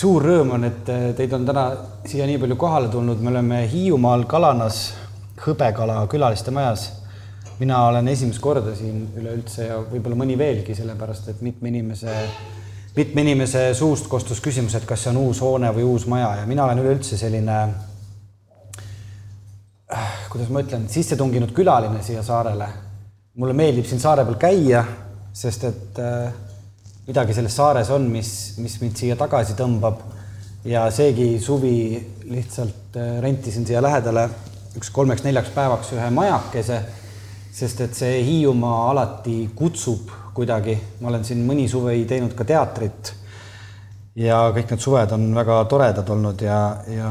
suur rõõm on, et teid on täna siia nii palju kohale tulnud, me oleme Hiiumaal Kalanas hõbekala külaliste majas. mina olen esimest korda siin üleüldse ja võib-olla mõni veelgi, sellepärast et mitme inimese, mitme inimese suust kostus küsimus, et kas see on uus hoone või uus maja ja mina olen üleüldse selline äh, kuidas ma ütlen, sisse tunginud külaline siia saarele. mulle meeldib siin saare peal käia, sest et äh, midagi selles saares on, mis, mis mind siia tagasi tõmbab. ja seegi suvi lihtsalt äh, rentisin siia lähedale üks kolmeks-neljaks päevaks ühe majakese, sest et see Hiiumaa alati kutsub kuidagi. ma olen siin mõni suvi teinud ka teatrit. ja kõik need suved on väga toredad olnud ja, ja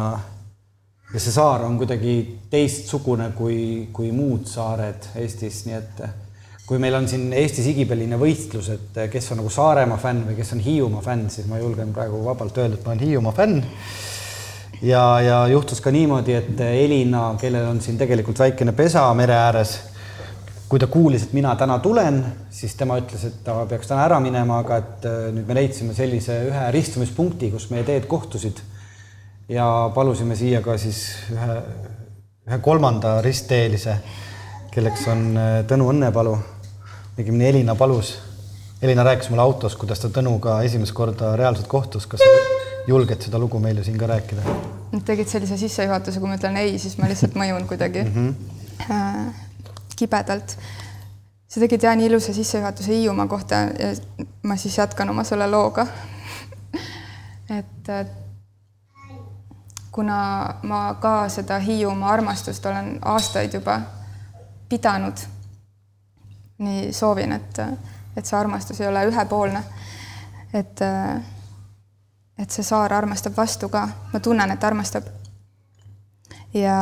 ja see saar on kuidagi teistsugune kui, kui muud saared Eestis, nii et kui meil on siin Eestis igipõline võistlus, et kes on nagu Saaremaa fänn või kes on Hiiumaa fänn, siis ma julgen praegu vabalt öelda, et ma olen Hiiumaa fänn. ja, ja juhtus ka niimoodi, et Elina, kellel on siin tegelikult väikene pesa mere ääres, kui ta kuulis, et mina täna tulen, siis tema ütles, et ta peaks täna ära minema, aga et äh, nüüd me leidsime sellise ühe ristumispunkti, kus meie teed kohtusid. ja palusime siia ka siis ühe, ühe kolmanda ristteelise, kelleks on Tõnu Õnnepalu õigemini Elina palus. Elina rääkis mulle autos, kuidas ta Tõnuga esimest korda reaalselt kohtus. kas julged seda lugu meile siin ka rääkida? Tegid sellise sissejuhatuse, kui ma ütlen ei, siis ma lihtsalt mõjun kuidagi mm -hmm. kibedalt. sa tegid jah nii ilusa sissejuhatuse Hiiumaa kohta ja ma siis jätkan oma selle looga et kuna ma ka seda Hiiumaa armastust olen aastaid juba pidanud nii soovin, et, et see armastus ei ole ühepoolne. et, et see saar armastab vastu ka, ma tunnen, et armastab. ja,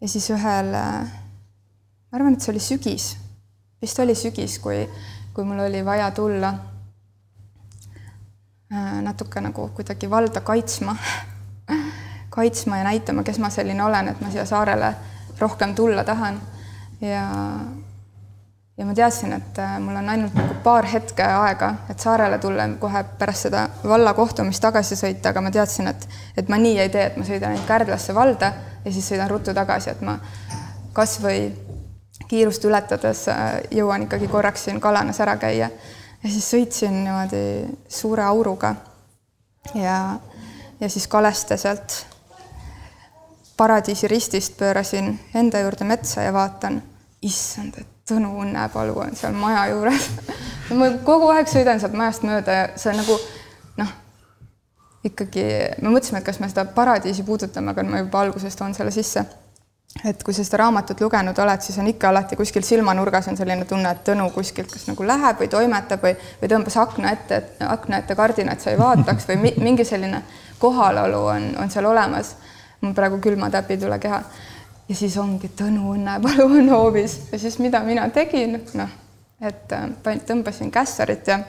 ja siis ühel, ma arvan, et see oli sügis, vist oli sügis, kui, kui mul oli vaja tulla äh, natuke nagu kuidagi valda kaitsma kaitsma ja näitama, kes ma selline olen, et ma siia saarele rohkem tulla tahan. ja, ja ma teadsin, et äh, mul on ainult nagu paar hetke aega, et saarele tulla kohe pärast seda valla kohtumist tagasi sõita, aga ma teadsin, et, et ma nii ei tee, et ma sõidan ainult Kärdlasse valda ja siis sõidan ruttu tagasi, et ma kasvõi kiirust ületades äh, jõuan ikkagi korraks siin Kalanas ära käia. ja siis sõitsin niimoodi suure auruga ja, ja siis Kaleste sealt paradiisi ristist pöörasin enda juurde metsa ja vaatan, issand, et Tõnu Õnnepalu on seal maja juures ma kogu aeg sõidan sealt majast mööda ja see on nagu noh, ikkagi me mõtlesime, et kas me seda paradiisi puudutame, aga ma juba alguses toon selle sisse. et kui sa seda raamatut lugenud oled, siis on ikka alati kuskil silmanurgas on selline tunne, et Tõnu kuskilt kas nagu läheb või toimetab või, või tõmbas akna ette, akna ette kardina, et sa ei vaataks või mingi selline kohalolu on, on seal olemas. mul praegu külmatäpid üle keha ja siis ongi Tõnu Õnnepalu on hoovis ja siis mida mina tegin, noh, et äh, tõmbasin kässarit ja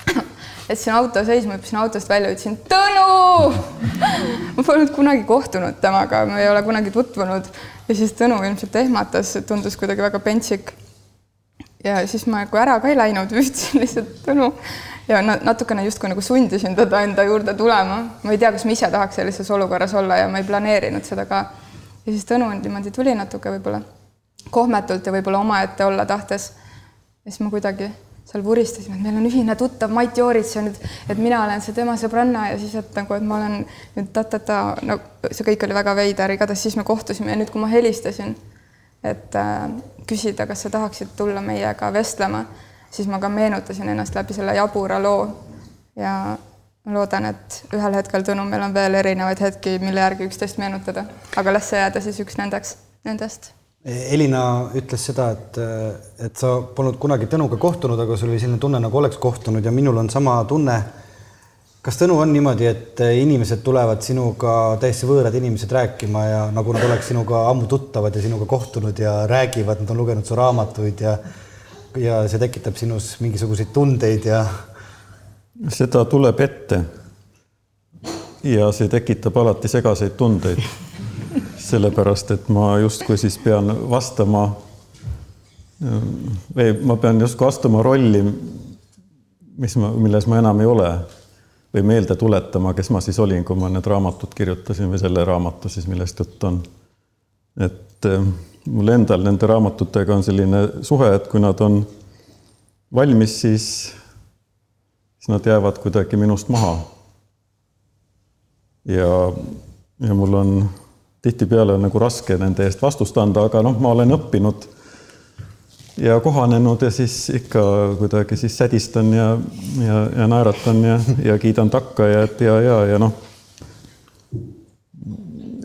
jätsin auto seisma, hüppasin autost välja, ütlesin Tõnu. ma polnud kunagi kohtunud temaga, me ei ole kunagi tutvunud ja siis Tõnu ilmselt ehmatas, tundus kuidagi väga pentsik. ja siis ma nagu ära ka ei läinud, ütlesin lihtsalt Tõnu ja natukene justkui nagu sundisin teda enda juurde tulema. ma ei tea, kas ma ise tahaks sellises olukorras olla ja ma ei planeerinud seda ka ja siis Tõnu niimoodi tuli natuke võib-olla kohmetult ja võib-olla omaette olla tahtes. ja siis ma kuidagi seal vuristasime, et meil on ühine tuttav Mait Joorits ja nüüd, et mina olen see tema sõbranna ja siis, et nagu, et ma olen nüüd ta-ta-ta, no see kõik oli väga veider, igatahes siis me kohtusime ja nüüd, kui ma helistasin, et äh, küsida, kas sa tahaksid tulla meiega vestlema, siis ma ka meenutasin ennast läbi selle jabura loo ja ma loodan, et ühel hetkel, Tõnu, meil on veel erinevaid hetki, mille järgi üksteist meenutada, aga las see jääda siis üks nendeks, nendest. Elina ütles seda, et, et sa polnud kunagi Tõnuga kohtunud, aga sul oli selline tunne, nagu oleks kohtunud ja minul on sama tunne. kas Tõnu on niimoodi, et inimesed tulevad sinuga, täiesti võõrad inimesed rääkima ja nagu nad oleks sinuga ammu tuttavad ja sinuga kohtunud ja räägivad, nad on lugenud su raamatuid ja ja see tekitab sinus mingisuguseid tundeid ja seda tuleb ette. ja see tekitab alati segaseid tundeid. sellepärast, et ma justkui siis pean vastama või ma pean justkui astuma rolli, mis ma, milles ma enam ei ole. või meelde tuletama, kes ma siis olin, kui ma need raamatud kirjutasin või selle raamatu siis, millest jutt on. et äh, mul endal nende raamatutega on selline suhe, et kui nad on valmis, siis, siis nad jäävad kuidagi minust maha. ja, ja mul on tihtipeale nagu raske nende eest vastust anda, aga noh, ma olen õppinud ja kohanenud ja siis ikka kuidagi siis sädistan ja, ja, ja naeratan ja, ja kiidan takka ja, et ja, ja, ja noh.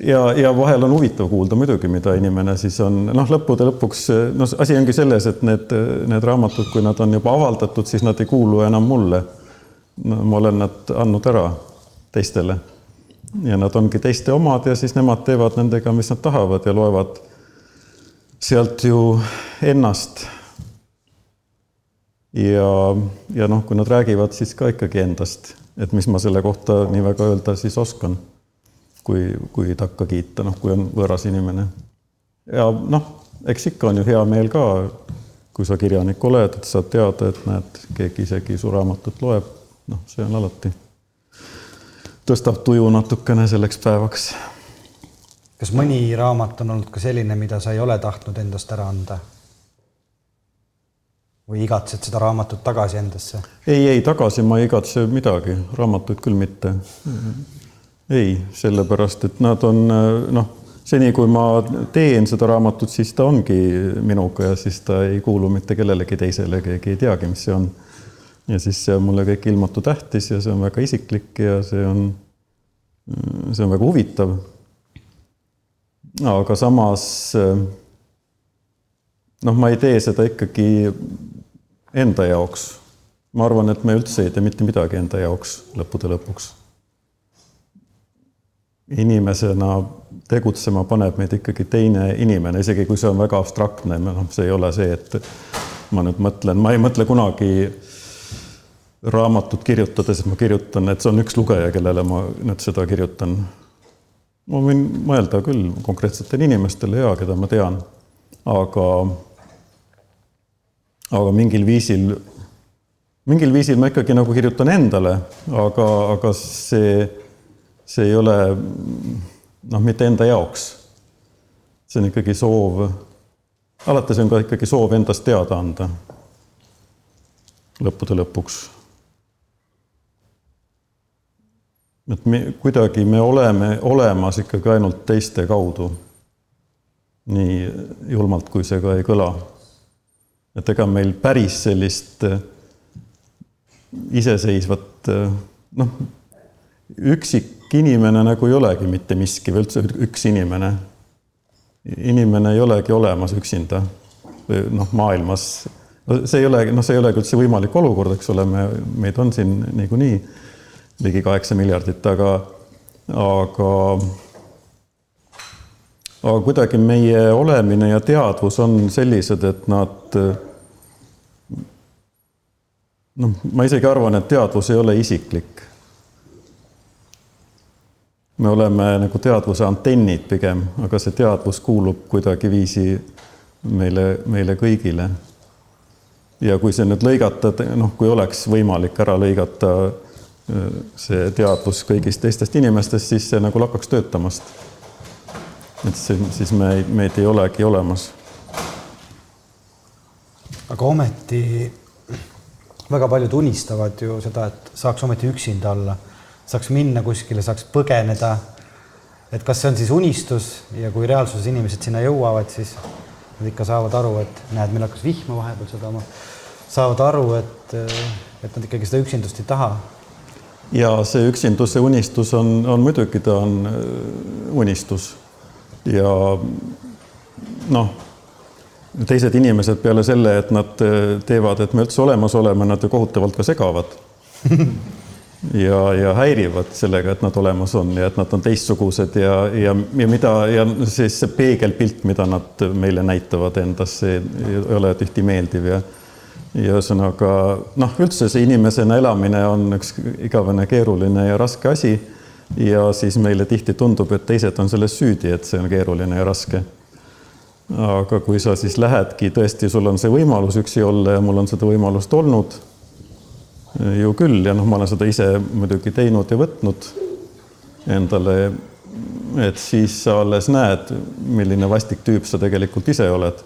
ja, ja vahel on huvitav kuulda muidugi, mida inimene siis on, noh, lõppude lõpuks, noh, asi ongi selles, et need, need raamatud, kui nad on juba avaldatud, siis nad ei kuulu enam mulle. Ma olen nad andnud ära teistele ja nad ongi teiste omad ja siis nemad teevad nendega, mis nad tahavad ja loevad sealt ju ennast. ja, ja noh, kui nad räägivad, siis ka ikkagi endast, et mis ma selle kohta nii väga öelda siis oskan, kui, kui takka kiita, noh, kui on võõras inimene. ja noh, eks ikka on ju hea meel ka, kui sa kirjanik oled, et saad teada, et näed, keegi isegi su raamatut loeb, noh, see on alati tõstab tuju natukene selleks päevaks. kas mõni raamat on olnud ka selline, mida sa ei ole tahtnud endast ära anda? või igatsed seda raamatut tagasi endasse? ei, ei tagasi ma ei igatse midagi, raamatuid küll mitte. ei, sellepärast et nad on noh, seni kui ma teen seda raamatut, siis ta ongi minuga ja siis ta ei kuulu mitte kellelegi teisele, keegi ei teagi, mis see on ja siis see on mulle kõik ilmatu tähtis ja see on väga isiklik ja see on, see on väga huvitav. aga samas noh, ma ei tee seda ikkagi enda jaoks. ma arvan, et me üldse ei tee mitte midagi enda jaoks lõppude lõpuks. inimesena tegutsema paneb meid ikkagi teine inimene, isegi kui see on väga abstraktne, noh, see ei ole see, et ma nüüd mõtlen, ma ei mõtle kunagi raamatut kirjutades ma kirjutan, et see on üks lugeja, kellele ma nüüd seda kirjutan. ma võin mõelda küll konkreetsetele inimestele ja keda ma tean, aga, aga mingil viisil, mingil viisil ma ikkagi nagu kirjutan endale, aga, aga see, see ei ole noh, mitte enda jaoks. see on ikkagi soov, alati see on ka ikkagi soov endast teada anda lõppude lõpuks et me kuidagi me oleme olemas ikkagi ainult teiste kaudu. nii julmalt, kui see ka ei kõla. et ega meil päris sellist äh, iseseisvat äh, noh, üksik inimene nagu ei olegi mitte miski või üldse üks inimene. inimene ei olegi olemas üksinda noh, maailmas. see ei ole, noh, see ei olegi üldse võimalik olukord, eks ole, me, meid on siin niikuinii ligi kaheksa miljardit, aga, aga, aga kuidagi meie olemine ja teadvus on sellised, et nad noh, ma isegi arvan, et teadvus ei ole isiklik. me oleme nagu teadvuse antennid pigem, aga see teadvus kuulub kuidagiviisi meile, meile kõigile. ja kui see nüüd lõigata, noh, kui oleks võimalik ära lõigata see teadvus kõigist teistest inimestest, siis see nagu lakkaks töötamast. et see, siis me, meid ei olegi olemas. aga ometi väga paljud unistavad ju seda, et saaks ometi üksinda olla, saaks minna kuskile, saaks põgeneda. et kas see on siis unistus ja kui reaalsuses inimesed sinna jõuavad, siis nad ikka saavad aru, et näed, meil hakkas vihma vahepeal sadama, saavad aru, et, et nad ikkagi seda üksindust ei taha ja see üksinduse unistus on, on muidugi, ta on äh, unistus. Ja noh, teised inimesed peale selle, et nad äh, teevad, et me üldse olemas oleme, nad ju kohutavalt ka segavad. Ja, ja häirivad sellega, et nad olemas on ja et nad on teistsugused ja, ja, ja mida ja siis see peegelpilt, mida nad meile näitavad endast, see ei ole tihti meeldiv ja ja ühesõnaga noh, üldse see inimesena elamine on üks igavene keeruline ja raske asi. ja siis meile tihti tundub, et teised on selles süüdi, et see on keeruline ja raske. aga kui sa siis lähedki, tõesti, sul on see võimalus üksi olla ja mul on seda võimalust olnud. ju küll ja noh, ma olen seda ise muidugi teinud ja võtnud endale, et siis sa alles näed, milline vastik tüüp sa tegelikult ise oled.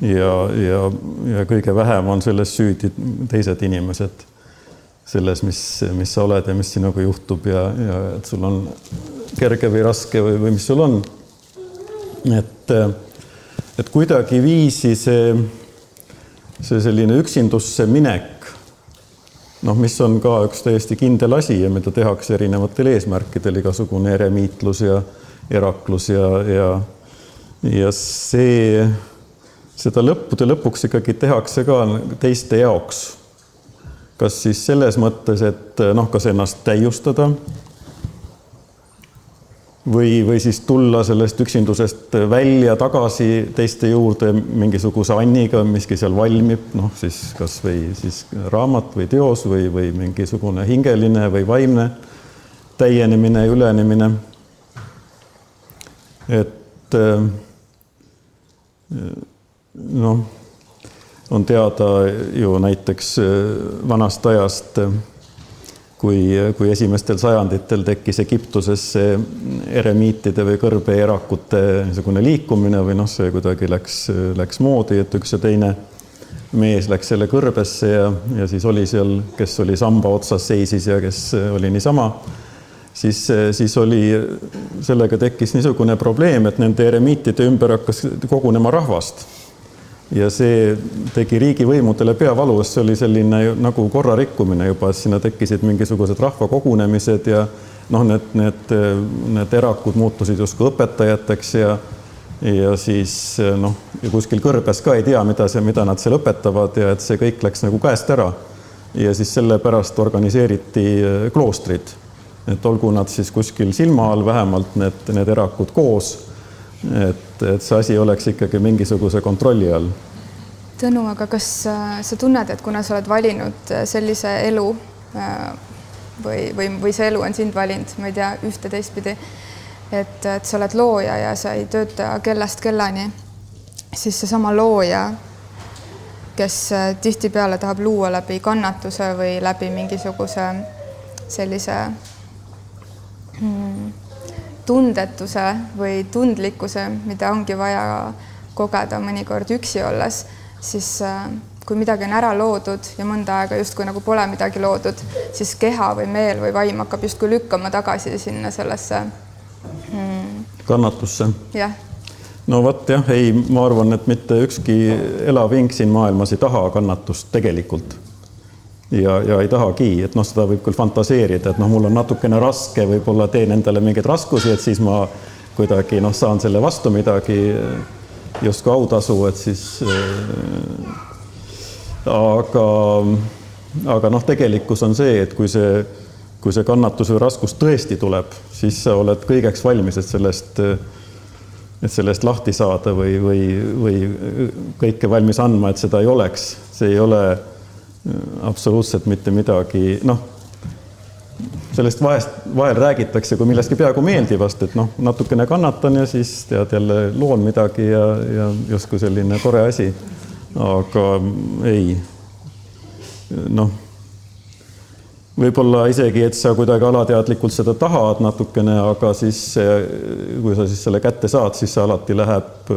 Ja, ja, ja kõige vähem on selles süüdi teised inimesed selles, mis, mis sa oled ja mis sinuga juhtub ja, ja et sul on kerge või raske või, või mis sul on. et, et kuidagiviisi see, see selline üksindusse minek, noh, mis on ka üks täiesti kindel asi ja mida tehakse erinevatel eesmärkidel, igasugune eremiitlus ja eraklus ja, ja, ja see, seda lõppude lõpuks ikkagi tehakse ka teiste jaoks kas siis selles mõttes, et noh, kas ennast täiustada või, või siis tulla sellest üksindusest välja tagasi teiste juurde mingisuguse anniga, miski seal valmib, noh siis kasvõi siis raamat või teos või, või mingisugune hingeline või vaimne täienemine ülenemine. et noh on teada ju näiteks äh, vanast ajast, äh, kui, kui esimestel sajanditel tekkis Egiptuses see eremiitide või kõrbeenerakute niisugune liikumine või noh, see kuidagi läks, läks moodi, et üks ja teine mees läks selle kõrbesse ja, ja siis oli seal, kes oli samba otsas, seisis ja kes oli niisama, siis, siis oli, sellega tekkis niisugune probleem, et nende eremiitide ümber hakkas kogunema rahvast ja see tegi riigivõimudele peavalu, see oli selline nagu korra rikkumine juba, sinna tekkisid mingisugused rahvakogunemised ja noh, need, need, need erakud muutusid justkui õpetajateks ja ja siis noh, kuskil kõrbes ka ei tea, mida see, mida nad seal õpetavad ja et see kõik läks nagu käest ära. ja siis sellepärast organiseeriti kloostrid, et olgu nad siis kuskil silma all, vähemalt need, need erakud koos et, et see asi oleks ikkagi mingisuguse kontrolli all. Tõnu, aga kas äh, sa tunned, et kuna sa oled valinud äh, sellise elu äh, või, või, või see elu on sind valinud, ma ei tea, ühte teistpidi, et, et sa oled looja ja sa ei tööta kellast kellani, siis seesama looja, kes tihtipeale tahab luua läbi kannatuse või läbi mingisuguse sellise hmm, tundetuse või tundlikkuse, mida ongi vaja kogeda mõnikord üksi olles, siis äh, kui midagi on ära loodud ja mõnda aega justkui nagu pole midagi loodud, siis keha või meel või vaim hakkab justkui lükkama tagasi sinna sellesse hmm. kannatusse. jah no vot jah, ei, ma arvan, et mitte ükski elav hing siin maailmas ei taha kannatust tegelikult ja, ja ei tahagi, et noh, seda võib küll fantaseerida, et noh, mul on natukene raske, võib-olla teen endale mingeid raskusi, et siis ma kuidagi noh, saan selle vastu midagi justkui autasu, et siis äh, aga, aga noh, tegelikkus on see, et kui see, kui see kannatus või raskus tõesti tuleb, siis sa oled kõigeks valmis, et sellest, et sellest lahti saada või, või, või kõike valmis andma, et seda ei oleks, see ei ole absoluutselt mitte midagi, noh, sellest vahest, vahel räägitakse kui millestki peaaegu meeldivast, et noh, natukene kannatan ja siis tead jälle loon midagi ja, ja justkui selline tore asi. aga ei, noh, võib-olla isegi, et sa kuidagi alateadlikult seda tahad natukene, aga siis kui sa siis selle kätte saad, siis see alati läheb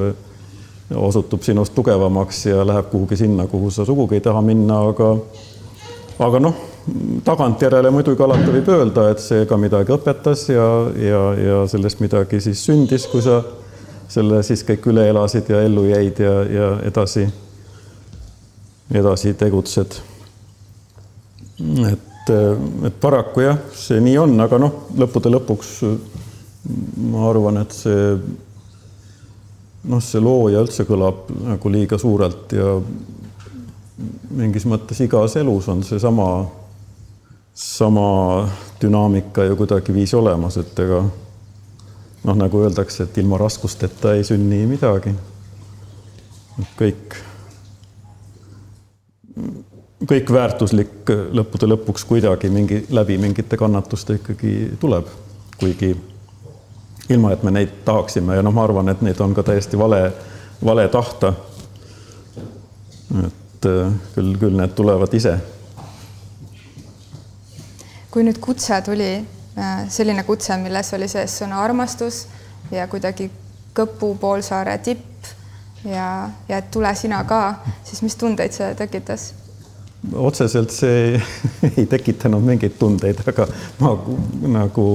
osutub sinust tugevamaks ja läheb kuhugi sinna, kuhu sa sugugi ei taha minna, aga aga noh, tagantjärele muidugi alati võib öelda, et see ka midagi õpetas ja, ja, ja sellest midagi siis sündis, kui sa selle siis kõik üle elasid ja ellu jäid ja, ja edasi, edasi tegutsed. et, et paraku jah, see nii on, aga noh, lõppude lõpuks ma arvan, et see noh, see looja üldse kõlab nagu liiga suurelt ja mingis mõttes igas elus on seesama, sama dünaamika ju kuidagiviisi olemas, et ega noh, nagu öeldakse, et ilma raskusteta ei sünni midagi. kõik, kõik väärtuslik lõppude lõpuks kuidagi mingi läbi mingite kannatuste ikkagi tuleb, kuigi ilma, et me neid tahaksime ja noh, ma arvan, et neid on ka täiesti vale, vale tahta. et äh, küll, küll need tulevad ise. kui nüüd kutse tuli, äh, selline kutse, milles oli sees sõna armastus ja kuidagi Kõpu poolsaare tipp ja, ja et tule sina ka, siis mis tundeid see tekitas? otseselt see ei tekitanud mingeid tundeid, aga ma nagu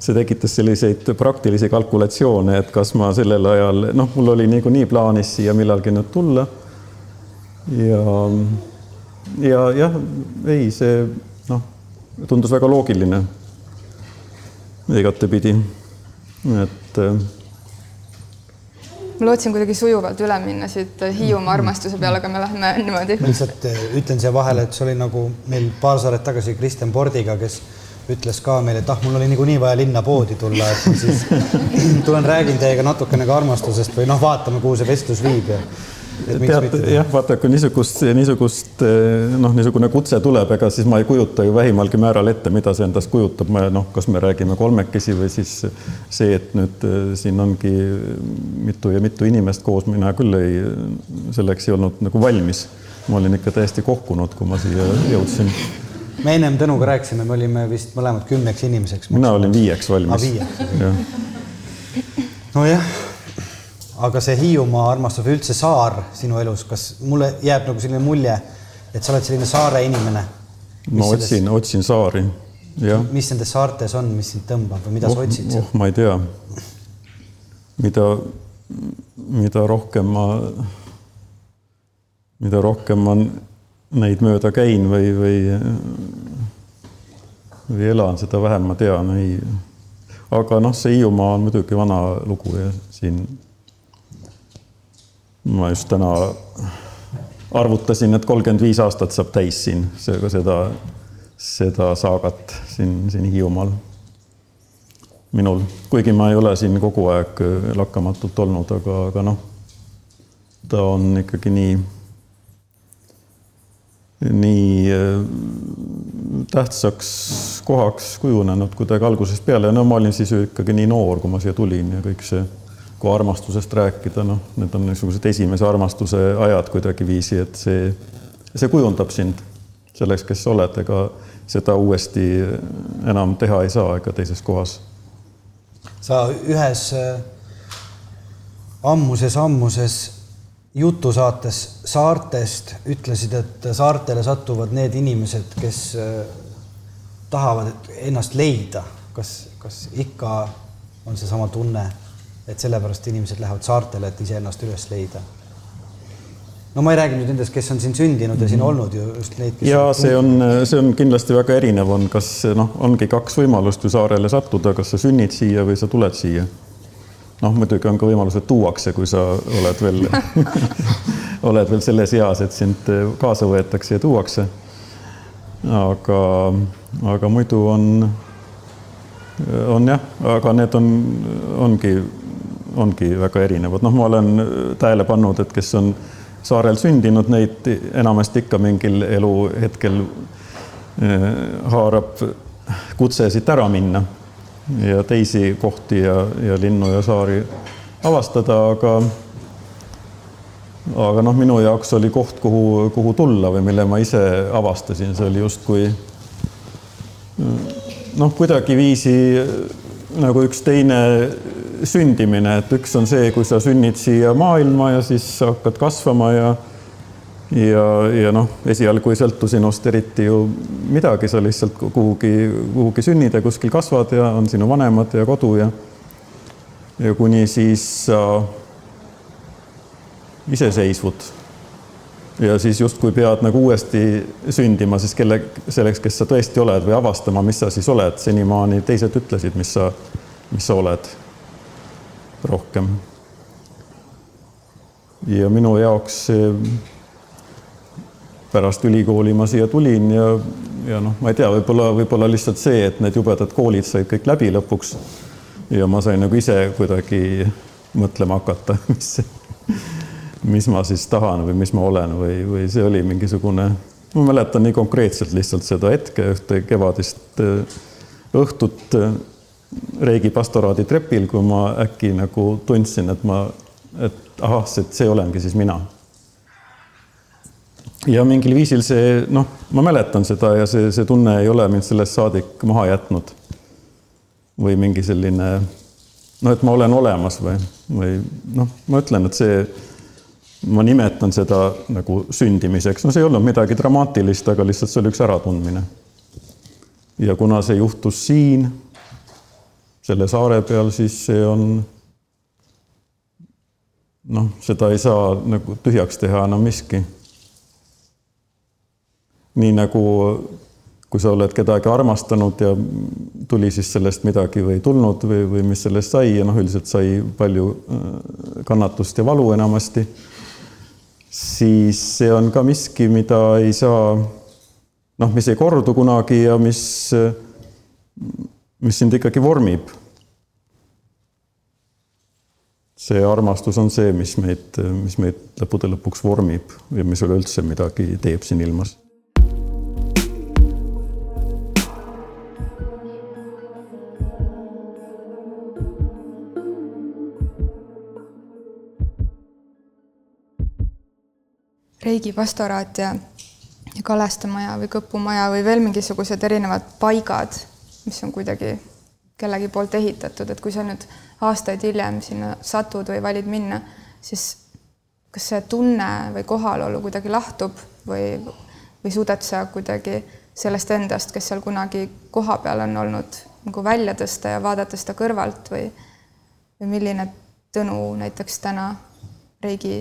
see tekitas selliseid praktilisi kalkulatsioone, et kas ma sellel ajal, noh, mul oli niikuinii plaanis siia millalgi nüüd tulla. ja, ja jah, ei, see noh, tundus väga loogiline igatepidi, et ma lootsin kuidagi sujuvalt üle minna siit Hiiumaa armastuse peale, aga me läheme niimoodi. lihtsalt eh, ütlen siia vahele, et see oli nagu meil paar saadet tagasi Kristjan Pordiga, kes ütles ka meile, et ah, mul oli niikuinii vaja linna poodi tulla, et siis tulen räägin teiega natukene ka armastusest või noh, vaatame, kuhu see vestlus viib ja tead, jah, vaata, kui niisugust, niisugust noh, niisugune kutse tuleb, ega siis ma ei kujuta ju vähimalgi määral ette, mida see endast kujutab, ma noh, kas me räägime kolmekesi või siis see, et nüüd äh, siin ongi mitu ja mitu inimest koos, mina küll ei, selleks ei olnud nagu valmis. ma olin ikka täiesti kohkunud, kui ma siia jõudsin me ennem Tõnuga rääkisime, me olime vist mõlemad kümneks inimeseks. mina olin viieks valmis. Ah, viieks. nojah aga see Hiiumaa armastus või üldse saar sinu elus, kas mulle jääb nagu selline mulje, et sa oled selline saare inimene? ma otsin, otsin saari, jah. mis nendes saartes on, mis sind tõmbab või mida oh, sa otsid oh,? ma ei tea. mida, mida rohkem ma, mida rohkem ma neid mööda käin või, või, või elan, seda vähem ma tean, ei. aga noh, see Hiiumaa on muidugi vana lugu ja siin ma just täna arvutasin, et kolmkümmend viis aastat saab täis siin seega seda, seda saagat siin, siin Hiiumaal. minul, kuigi ma ei ole siin kogu aeg lakkamatult olnud, aga, aga noh, ta on ikkagi nii, nii äh, tähtsaks kohaks kujunenud kuidagi algusest peale. no ma olin siis ju ikkagi nii noor, kui ma siia tulin ja kõik see kui armastusest rääkida, noh, need on niisugused esimese armastuse ajad kuidagiviisi, et see, see kujundab sind selleks, kes sa oled, ega seda uuesti enam teha ei saa ega teises kohas. sa ühes äh, ammuses-ammuses jutusaates saartest ütlesid, et saartele satuvad need inimesed, kes äh, tahavad ennast leida. kas, kas ikka on seesama tunne? et sellepärast inimesed lähevad saartele, et iseennast üles leida. no ma ei räägi nüüd nendest, kes on siin sündinud ja siin mhm. olnud ju just neid. ja see on, see on kindlasti väga erinev, on, kas noh, ongi kaks võimalust ju saarele sattuda, kas sa sünnid siia või sa tuled siia. Noh, muidugi on ka võimalus, et tuuakse, kui sa oled veel oled veel selles eas, et sind kaasa võetakse ja tuuakse. aga, aga muidu on, on jah, aga need on, ongi ongi väga erinevad, noh, ma olen tähele pannud, et kes on saarel sündinud, neid enamasti ikka mingil eluhetkel eh, haarab kutse siit ära minna ja teisi kohti ja, ja linnu ja saari avastada, aga aga noh, minu jaoks oli koht, kuhu, kuhu tulla või mille ma ise avastasin, see oli justkui noh, kuidagiviisi nagu üks teine sündimine, et üks on see, kui sa sünnid siia maailma ja siis hakkad kasvama ja ja, ja noh, esialgu ei sõltu sinust eriti ju midagi, sa lihtsalt kuhugi, kuhugi sünnid ja kuskil kasvad ja on sinu vanemad ja kodu ja ja kuni siis sa iseseisvud. ja siis justkui pead nagu uuesti sündima siis kelle, selleks, kes sa tõesti oled või avastama, mis sa siis oled, senimaani teised ütlesid, mis sa, mis sa oled rohkem. ja minu jaoks pärast ülikooli ma siia tulin ja, ja noh, ma ei tea, võib-olla, võib-olla lihtsalt see, et need jubedad koolid said kõik läbi lõpuks. ja ma sain nagu ise kuidagi mõtlema hakata, mis, mis ma siis tahan või mis ma olen või, või see oli mingisugune, ma mäletan nii konkreetselt lihtsalt seda hetke, ühte kevadist õhtut Reigi pastoraadi trepil, kui ma äkki nagu tundsin, et ma, et ahah, see, see olengi siis mina. Ja mingil viisil see, noh, ma mäletan seda ja see, see tunne ei ole mind sellest saadik maha jätnud. või mingi selline, noh, et ma olen olemas või, või noh, ma ütlen, et see, ma nimetan seda nagu sündimiseks, no see ei olnud midagi dramaatilist, aga lihtsalt see oli üks äratundmine. ja kuna see juhtus siin, selle saare peal, siis see on noh, seda ei saa nagu tühjaks teha enam miski nii nagu kui sa oled kedagi armastanud ja tuli siis sellest midagi või ei tulnud või, või mis sellest sai ja noh, üldiselt sai palju äh, kannatust ja valu enamasti, siis see on ka miski, mida ei saa, noh, mis ei kordu kunagi ja mis, mis sind ikkagi vormib. see armastus on see, mis meid, mis meid lõppude lõpuks vormib ja mis üleüldse midagi teeb siin ilmas Reigi pastoraat ja, ja Kalestamaja või Kõpumaja või veel mingisugused erinevad paigad, mis on kuidagi kellegi poolt ehitatud, et kui sa nüüd aastaid hiljem sinna satud või valid minna, siis kas see tunne või kohalolu kuidagi lahtub või, või suudad sa kuidagi sellest endast, kes seal kunagi kohapeal on olnud, nagu välja tõsta ja vaadata seda kõrvalt või, või milline Tõnu näiteks täna Reigi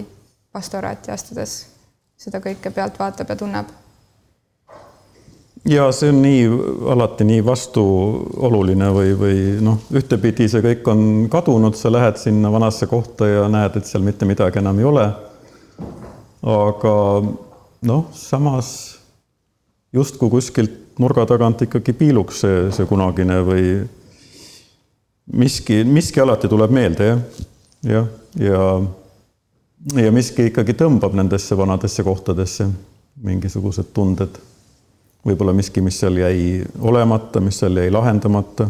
pastoraati astudes seda kõike pealt vaatab ja tunneb. ja see on nii alati nii vastuoluline või, või noh, ühtepidi see kõik on kadunud, sa lähed sinna vanasse kohta ja näed, et seal mitte midagi enam ei ole. aga noh, samas justkui kuskilt nurga tagant ikkagi piiluks see, see kunagine või miski, miski alati tuleb meelde jah, jah, ja, ja ja miski ikkagi tõmbab nendesse vanadesse kohtadesse, mingisugused tunded. võib-olla miski, mis seal jäi olemata, mis seal jäi lahendamata,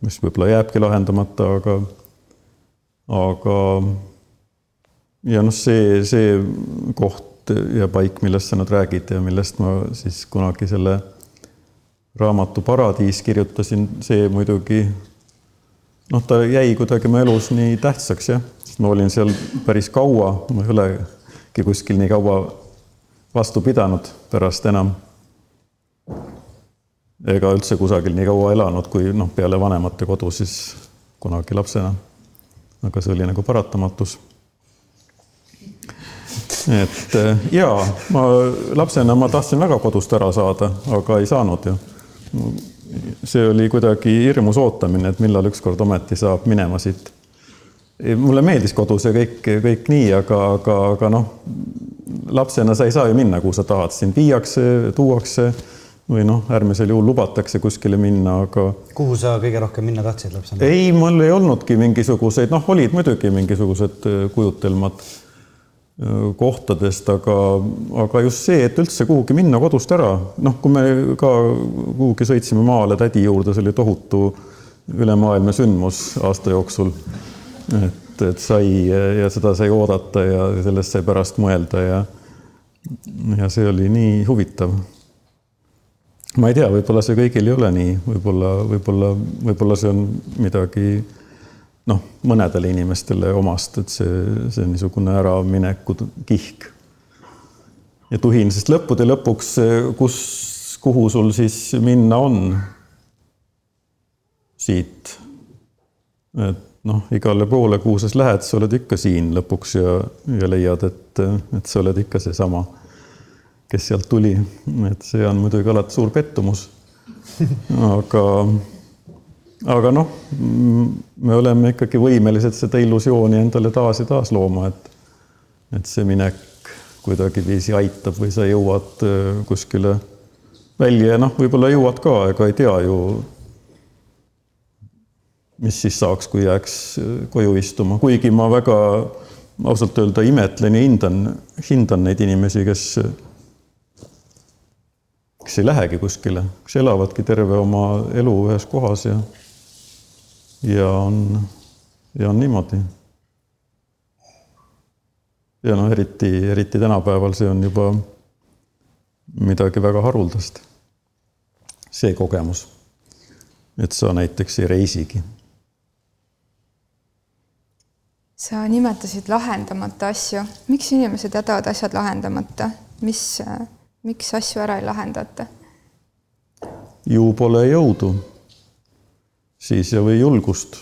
mis võib-olla jääbki lahendamata, aga, aga ja noh, see, see koht ja paik, millest sa nüüd räägid ja millest ma siis kunagi selle raamatu Paradiis kirjutasin, see muidugi noh, ta jäi kuidagi mu elus nii tähtsaks jah sest ma olin seal päris kaua, ma ei olegi kuskil nii kaua vastu pidanud pärast enam. ega üldse kusagil nii kaua elanud, kui noh, peale vanemate kodu siis kunagi lapsena. aga see oli nagu paratamatus. et jaa, ma lapsena ma tahtsin väga kodust ära saada, aga ei saanud ju. See oli kuidagi hirmus ootamine, et millal ükskord ometi saab minema siit mulle meeldis kodus ja kõik, kõik nii, aga, aga, aga noh, lapsena sa ei saa ju minna, kuhu sa tahad, sind viiakse, tuuakse või noh, äärmisel juhul lubatakse kuskile minna, aga. kuhu sa kõige rohkem minna tahtsid lapsena? ei, mul ei olnudki mingisuguseid, noh, olid muidugi mingisugused kujutelmad kohtadest, aga, aga just see, et üldse kuhugi minna kodust ära, noh, kui me ka kuhugi sõitsime maale tädi juurde, see oli tohutu ülemaailmne sündmus aasta jooksul. Et, et sai ja seda sai oodata ja sellest sai pärast mõelda ja ja see oli nii huvitav. ma ei tea, võib-olla see kõigil ei ole nii, võib-olla, võib-olla, võib-olla see on midagi noh, mõnedele inimestele omast, et see, see niisugune äramineku kihk ja tuhin, sest lõppude lõpuks, kus, kuhu sul siis minna on siit? et noh, igale poole, kuhu sa lähed, sa oled ikka siin lõpuks ja, ja leiad, et, et sa oled ikka seesama, kes sealt tuli. et see on muidugi alati suur pettumus. aga, aga noh, me oleme ikkagi võimelised seda illusiooni endale taas ja taas looma, et, et see minek kuidagiviisi aitab või sa jõuad kuskile välja ja noh, võib-olla jõuad ka, ega ei tea ju mis siis saaks, kui jääks äh, koju istuma, kuigi ma väga ausalt öelda imetlen ja hindan, hindan neid inimesi, kes, kes ei lähegi kuskile, kes elavadki terve oma elu ühes kohas ja, ja on, ja on niimoodi. ja noh, eriti, eriti tänapäeval see on juba midagi väga haruldast. see kogemus, et sa näiteks ei reisigi. sa nimetasid lahendamata asju, miks inimesed jätavad asjad lahendamata, mis, miks asju ära ei lahendata? ju pole jõudu siis või julgust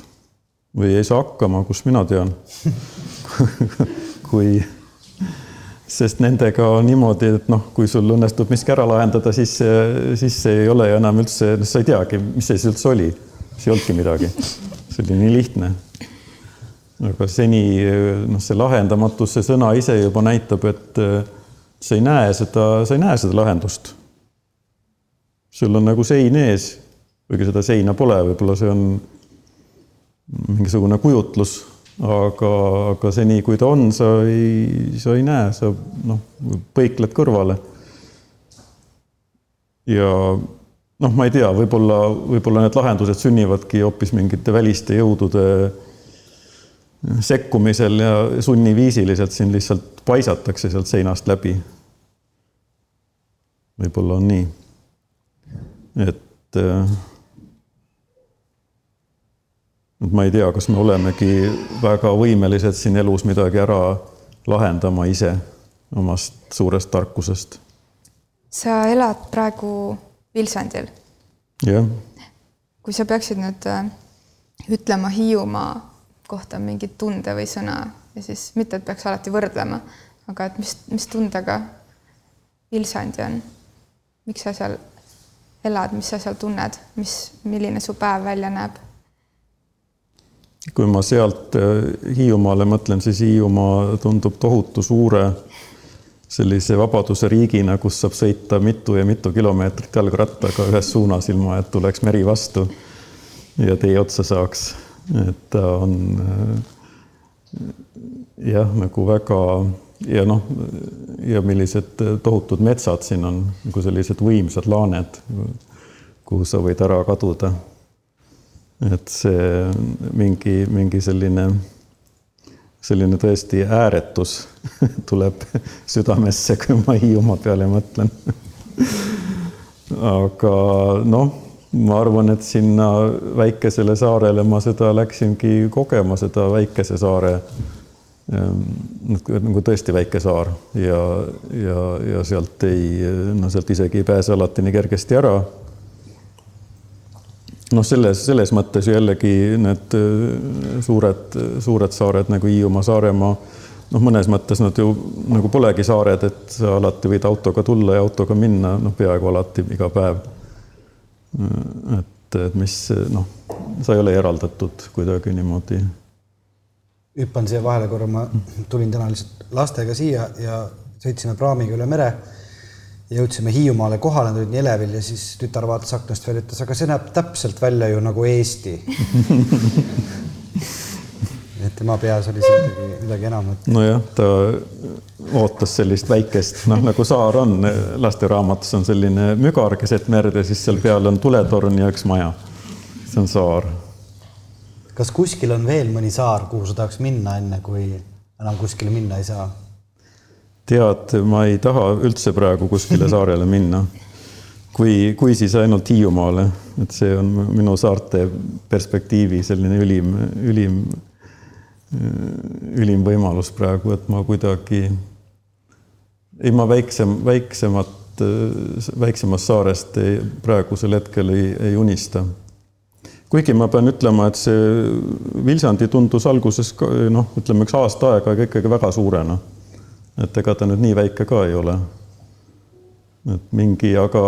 või ei saa hakkama, kust mina tean kui, sest nendega on niimoodi, et noh, kui sul õnnestub miski ära lahendada, siis, siis ei ole ju enam üldse, sa ei teagi, mis see siis üldse oli. siis ei olnudki midagi. see oli nii lihtne. aga seni noh, see lahendamatus, see sõna ise juba näitab, et sa ei näe seda, sa ei näe seda lahendust. sul on nagu sein ees kuigi seda seina pole, võib-olla see on mingisugune kujutlus, aga, aga seni, kui ta on, sa ei, sa ei näe, sa noh, põikled kõrvale. ja noh, ma ei tea, võib-olla, võib-olla need lahendused sünnivadki hoopis mingite väliste jõudude sekkumisel ja sunniviisiliselt siin lihtsalt paisatakse sealt seinast läbi. võib-olla on nii. et et ma ei tea, kas me olemegi väga võimelised siin elus midagi ära lahendama ise omast suurest tarkusest. sa elad praegu Vilsandil? jah. kui sa peaksid nüüd äh, ütlema Hiiumaa kohta mingit tunde või sõna ja siis mitte, et peaks alati võrdlema, aga et mis, mis tundega Vilsandi on? miks sa seal elad, mis sa seal tunned, mis, milline su päev välja näeb? Kui ma sealt äh, Hiiumaale mõtlen, siis Hiiumaa tundub tohutu suure sellise vabaduse riigina, kus saab sõita mitu ja mitu kilomeetrit jalgrattaga ühes suunas, ilma et tuleks meri vastu ja tee otsa saaks. et ta on äh, jah, nagu väga ja noh, ja millised tohutud metsad siin on, nagu sellised võimsad laaned, kuhu sa võid ära kaduda et see mingi, mingi selline, selline tõesti ääretus tuleb südamesse, kui ma Hiiumaa peale mõtlen. Aga noh, ma arvan, et sinna väikesele saarele ma seda läksingi kogema, seda väikese saare ehm, nagu tõesti väike saar. Ja, ja, ja sealt ei, no sealt isegi ei pääse alati nii kergesti ära noh, selles, selles mõttes jällegi need äh, suured, suured saared nagu Hiiumaa, Saaremaa, noh, mõnes mõttes nad ju nagu polegi saared, et sa alati võid autoga tulla ja autoga minna, noh, peaaegu alati iga päev. et, et mis noh, sa ei ole eraldatud kuidagi niimoodi. hüppan siia vahele korra, ma tulin täna lihtsalt lastega siia ja sõitsime praamiga üle mere jõudsime Hiiumaale kohale, tulid Elevil ja siis tütar vaatas aknast välja, ütles, aga see näeb täpselt välja ju nagu Eesti et tema peas oli seal midagi, midagi enamat. nojah, ta ootas sellist väikest, noh nagu saar on, lasteraamatus on selline mügar keset merd ja siis seal peal on tuletorn ja üks maja. see on saar. kas kuskil on veel mõni saar, kuhu sa tahaks minna, enne kui enam kuskile minna ei saa? Tead, ma ei taha üldse praegu kuskile saarele minna. kui, kui siis ainult Hiiumaale, et see on minu saarte perspektiivi selline ülim, ülim, ülim võimalus praegu, et ma kuidagi, ei, ma väiksem, väiksemat, väiksemast saarest ei, praegusel hetkel ei, ei unista kuigi ma pean ütlema, et see Vilsandi tundus alguses noh, ütleme üks aasta aega ikkagi väga suurena et ega ta nüüd nii väike ka ei ole. et mingi, aga,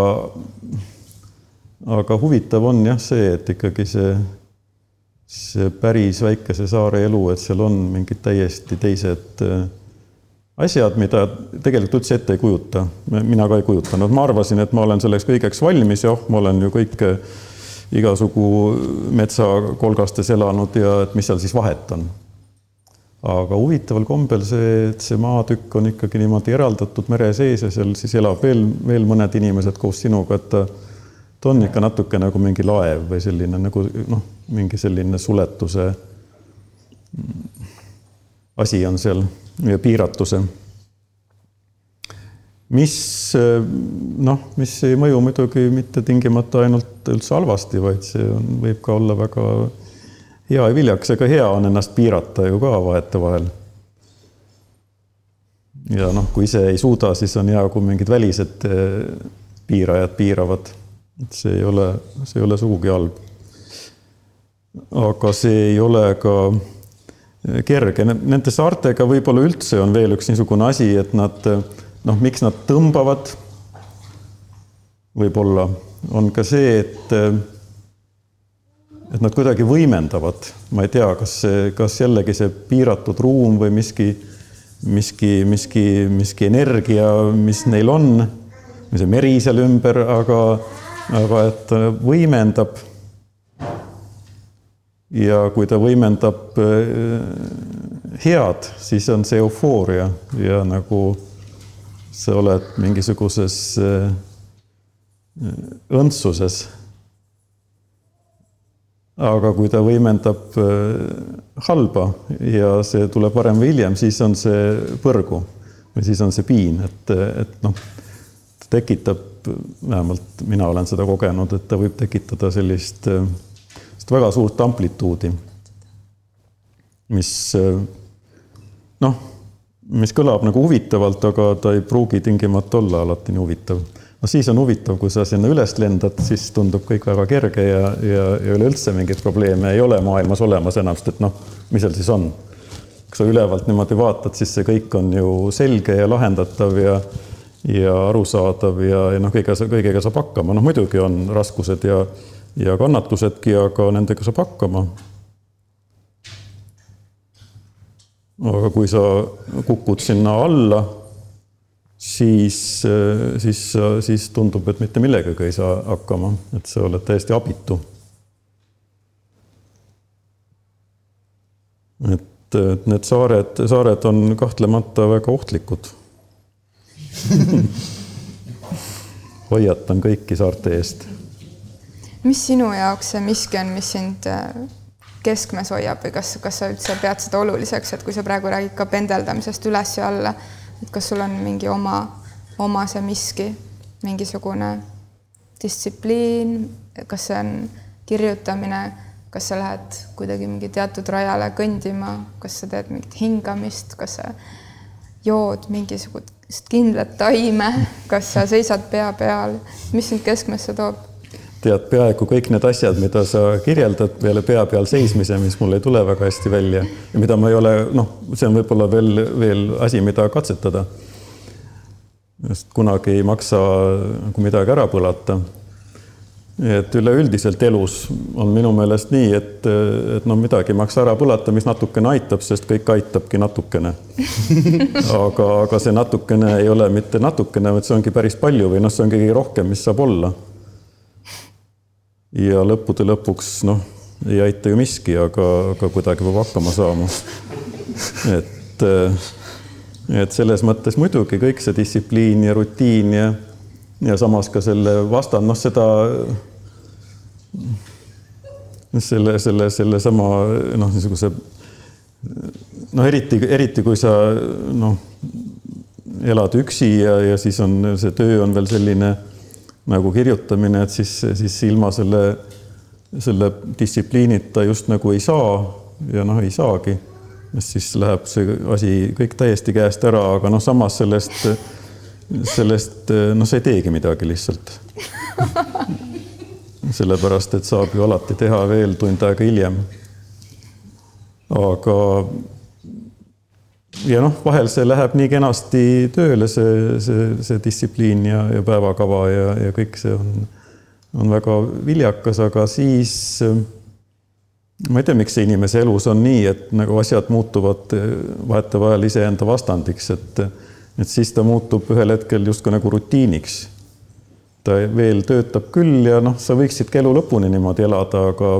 aga huvitav on jah see, et ikkagi see, see päris väikese saare elu, et seal on mingid täiesti teised äh, asjad, mida tegelikult üldse ette ei kujuta. mina ka ei kujutanud, ma arvasin, et ma olen selleks kõigeks valmis ja oh, ma olen ju kõik igasugu metsakolgastes elanud ja et mis seal siis vahet on aga huvitaval kombel see, et see maatükk on ikkagi niimoodi eraldatud mere sees ja seal siis elab veel, veel mõned inimesed koos sinuga, et ta, ta on ikka natuke nagu mingi laev või selline nagu noh, mingi selline suletuse asi on seal ja piiratuse. mis noh, mis ei mõju muidugi mitte tingimata ainult üldse halvasti, vaid see on, võib ka olla väga hea ja viljakas, ega hea on ennast piirata ju ka vahetevahel. ja noh, kui ise ei suuda, siis on hea, kui mingid välised piirajad piiravad. et see ei ole, see ei ole sugugi halb. aga see ei ole ka kerge, nende saartega võib-olla üldse on veel üks niisugune asi, et nad noh, miks nad tõmbavad, võib-olla on ka see, et et nad kuidagi võimendavad, ma ei tea, kas kas jällegi see piiratud ruum või miski, miski, miski, miski energia, mis neil on, see meri seal ümber, aga, aga et võimendab ja kui ta võimendab äh, head, siis on see eufooria ja nagu sa oled mingisuguses äh, õndsuses. Aga kui ta võimendab äh, halba ja see tuleb varem või hiljem, siis on see põrgu või siis on see piin, et, et noh, tekitab, vähemalt mina olen seda kogenud, et ta võib tekitada sellist äh, väga suurt amplituudi, mis noh, mis kõlab nagu huvitavalt, aga ta ei pruugi tingimata olla alati nii huvitav. No siis on huvitav, kui sa sinna üles lendad, siis tundub kõik väga kerge ja, ja, ja üleüldse mingeid probleeme ei ole maailmas olemas enam, sest et noh, mis seal siis on? kui sa ülevalt niimoodi vaatad, siis see kõik on ju selge ja lahendatav ja ja arusaadav ja, ja noh, kõige, kõigega saab hakkama, noh muidugi on raskused ja ja kannatusedki, aga nendega saab hakkama. aga kui sa kukud sinna alla, siis, siis, siis tundub, et mitte millegagi ei saa hakkama, et sa oled täiesti abitu. et need saared, saared on kahtlemata väga ohtlikud hoiatan kõiki saarte eest mis sinu jaoks see miski on, mis sind äh, keskmes hoiab või kas, kas sa üldse pead seda oluliseks, et kui sa praegu räägid ka pendeldamisest üles ja alla, et kas sul on mingi oma, oma see miski, mingisugune distsipliin, kas see on kirjutamine, kas sa lähed kuidagi mingi teatud rajale kõndima, kas sa teed mingit hingamist, kas sa jood mingisugust kindlat taime, kas sa seisad pea peal, mis sind keskmesse toob? Tead peaaegu kõik need asjad, mida sa kirjeldad peale pea peal seismise, mis mul ei tule väga hästi välja ja mida ma ei ole, noh, see on võib-olla veel, veel asi, mida katsetada. sest kunagi ei maksa nagu midagi ära põlata. et üleüldiselt elus on minu meelest nii, et, et no midagi ei maksa ära põlata, mis natukene aitab, sest kõik aitabki natukene. aga, aga see natukene ei ole mitte natukene, vaid see ongi päris palju või noh, see on kõige rohkem, mis saab olla ja lõppude lõpuks noh, ei aita ju miski, aga, aga kuidagi peab hakkama saama. et, et selles mõttes muidugi kõik see distsipliin ja rutiin ja, ja samas ka selle vastand, noh, seda selle, selle, sellesama noh, niisuguse noh, eriti, eriti kui sa noh, elad üksi ja, ja siis on see töö on veel selline nagu kirjutamine, et siis, siis ilma selle, selle distsipliinita just nagu ei saa ja noh, ei saagi. siis läheb see asi kõik täiesti käest ära, aga noh, samas sellest, sellest noh, sa ei teegi midagi lihtsalt. sellepärast, et saab ju alati teha veel tund aega hiljem. aga ja noh, vahel see läheb nii kenasti tööle, see, see, see distsipliin ja, ja päevakava ja, ja kõik see on, on väga viljakas, aga siis ma ei tea, miks see inimese elus on nii, et nagu asjad muutuvad vahetevahel iseenda vastandiks, et, et siis ta muutub ühel hetkel justkui nagu rutiiniks. ta veel töötab küll ja noh, sa võiksidki elu lõpuni niimoodi elada, aga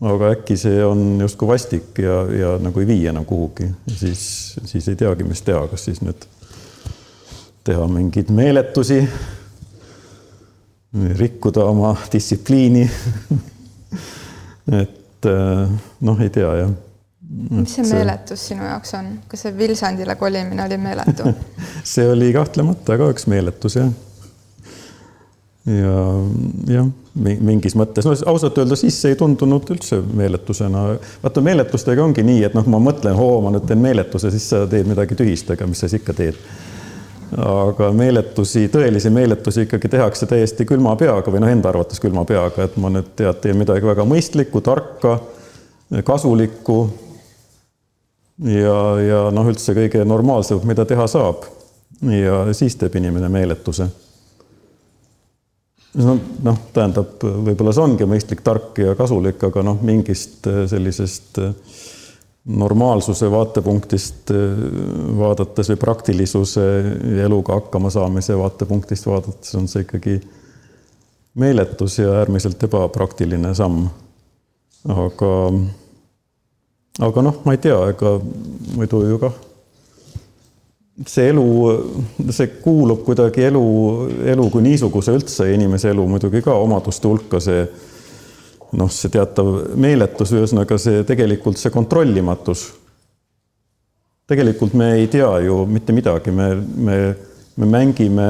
aga äkki see on justkui vastik ja, ja nagu ei vii enam kuhugi, siis, siis ei teagi, mis teha, kas siis nüüd teha mingeid meeletusi, rikkuda oma distsipliini? Et noh, ei tea jah, mis see meeletus sinu jaoks on, kas see Vilsandile kolimine oli meeletu? See oli kahtlemata ka üks meeletus jah. ja jah, mingis mõttes, no ausalt öelda, siis ei tundunud üldse meeletusena. vaata meeletustega ongi nii, et noh, ma mõtlen, oo, ma nüüd teen meeletuse, siis sa teed midagi tühist, aga mis sa siis ikka teed aga meeletusi, tõelisi meeletusi ikkagi tehakse täiesti külma peaga või noh, enda arvates külma peaga, et ma nüüd tead, teen midagi väga mõistlikku, tarka, kasulikku ja, ja noh, üldse kõige normaalsem, mida teha saab. ja siis teeb inimene meeletuse. No noh, tähendab, võib-olla see ongi mõistlik, tark ja kasulik, aga noh, mingist sellisest normaalsuse vaatepunktist vaadates või praktilisuse ja eluga hakkama saamise vaatepunktist vaadates on see ikkagi meeletus ja äärmiselt ebapraktiline samm. aga aga noh, ma ei tea, ega muidu ju kah see elu, see kuulub kuidagi elu, elu kui niisuguse üldse inimese elu muidugi ka omaduste hulka, see noh, see teatav meeletus, ühesõnaga see tegelikult see kontrollimatus. tegelikult me ei tea ju mitte midagi, me, me, me mängime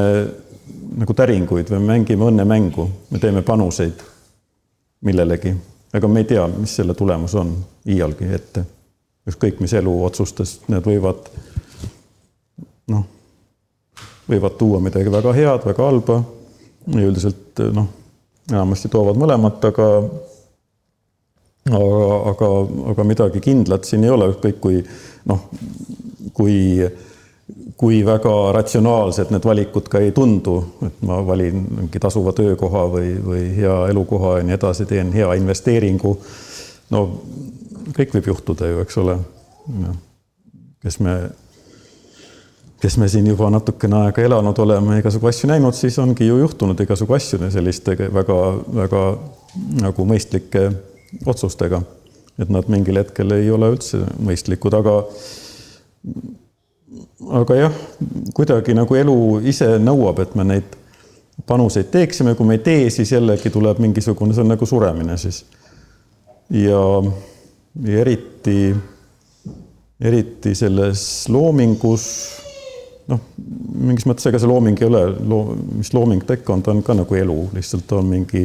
nagu täringuid või mängime õnnemängu, me teeme panuseid millelegi ega me ei tea, mis selle tulemus on iialgi ette. ükskõik mis eluotsustest, need võivad noh, võivad tuua midagi väga head, väga halba ja üldiselt noh, enamasti toovad mõlemat, aga aga, aga, aga midagi kindlat siin ei ole, ükskõik kui noh, kui kui väga ratsionaalsed need valikud ka ei tundu, et ma valin mingi tasuva töökoha või, või hea elukoha ja nii edasi, teen hea investeeringu. no kõik võib juhtuda ju, eks ole. kes me, kes me siin juba natukene aega elanud oleme, igasugu asju näinud, siis ongi ju juhtunud igasugu asju selliste väga-väga nagu mõistlike otsustega. et nad mingil hetkel ei ole üldse mõistlikud, aga aga jah, kuidagi nagu elu ise nõuab, et me neid panuseid teeksime, kui me ei tee, siis jällegi tuleb mingisugune, see on nagu suremine siis. ja, ja eriti, eriti selles loomingus, noh, mingis mõttes ega see looming ei ole, loo-, mis looming ta ikka on, ta on ka nagu elu, lihtsalt on mingi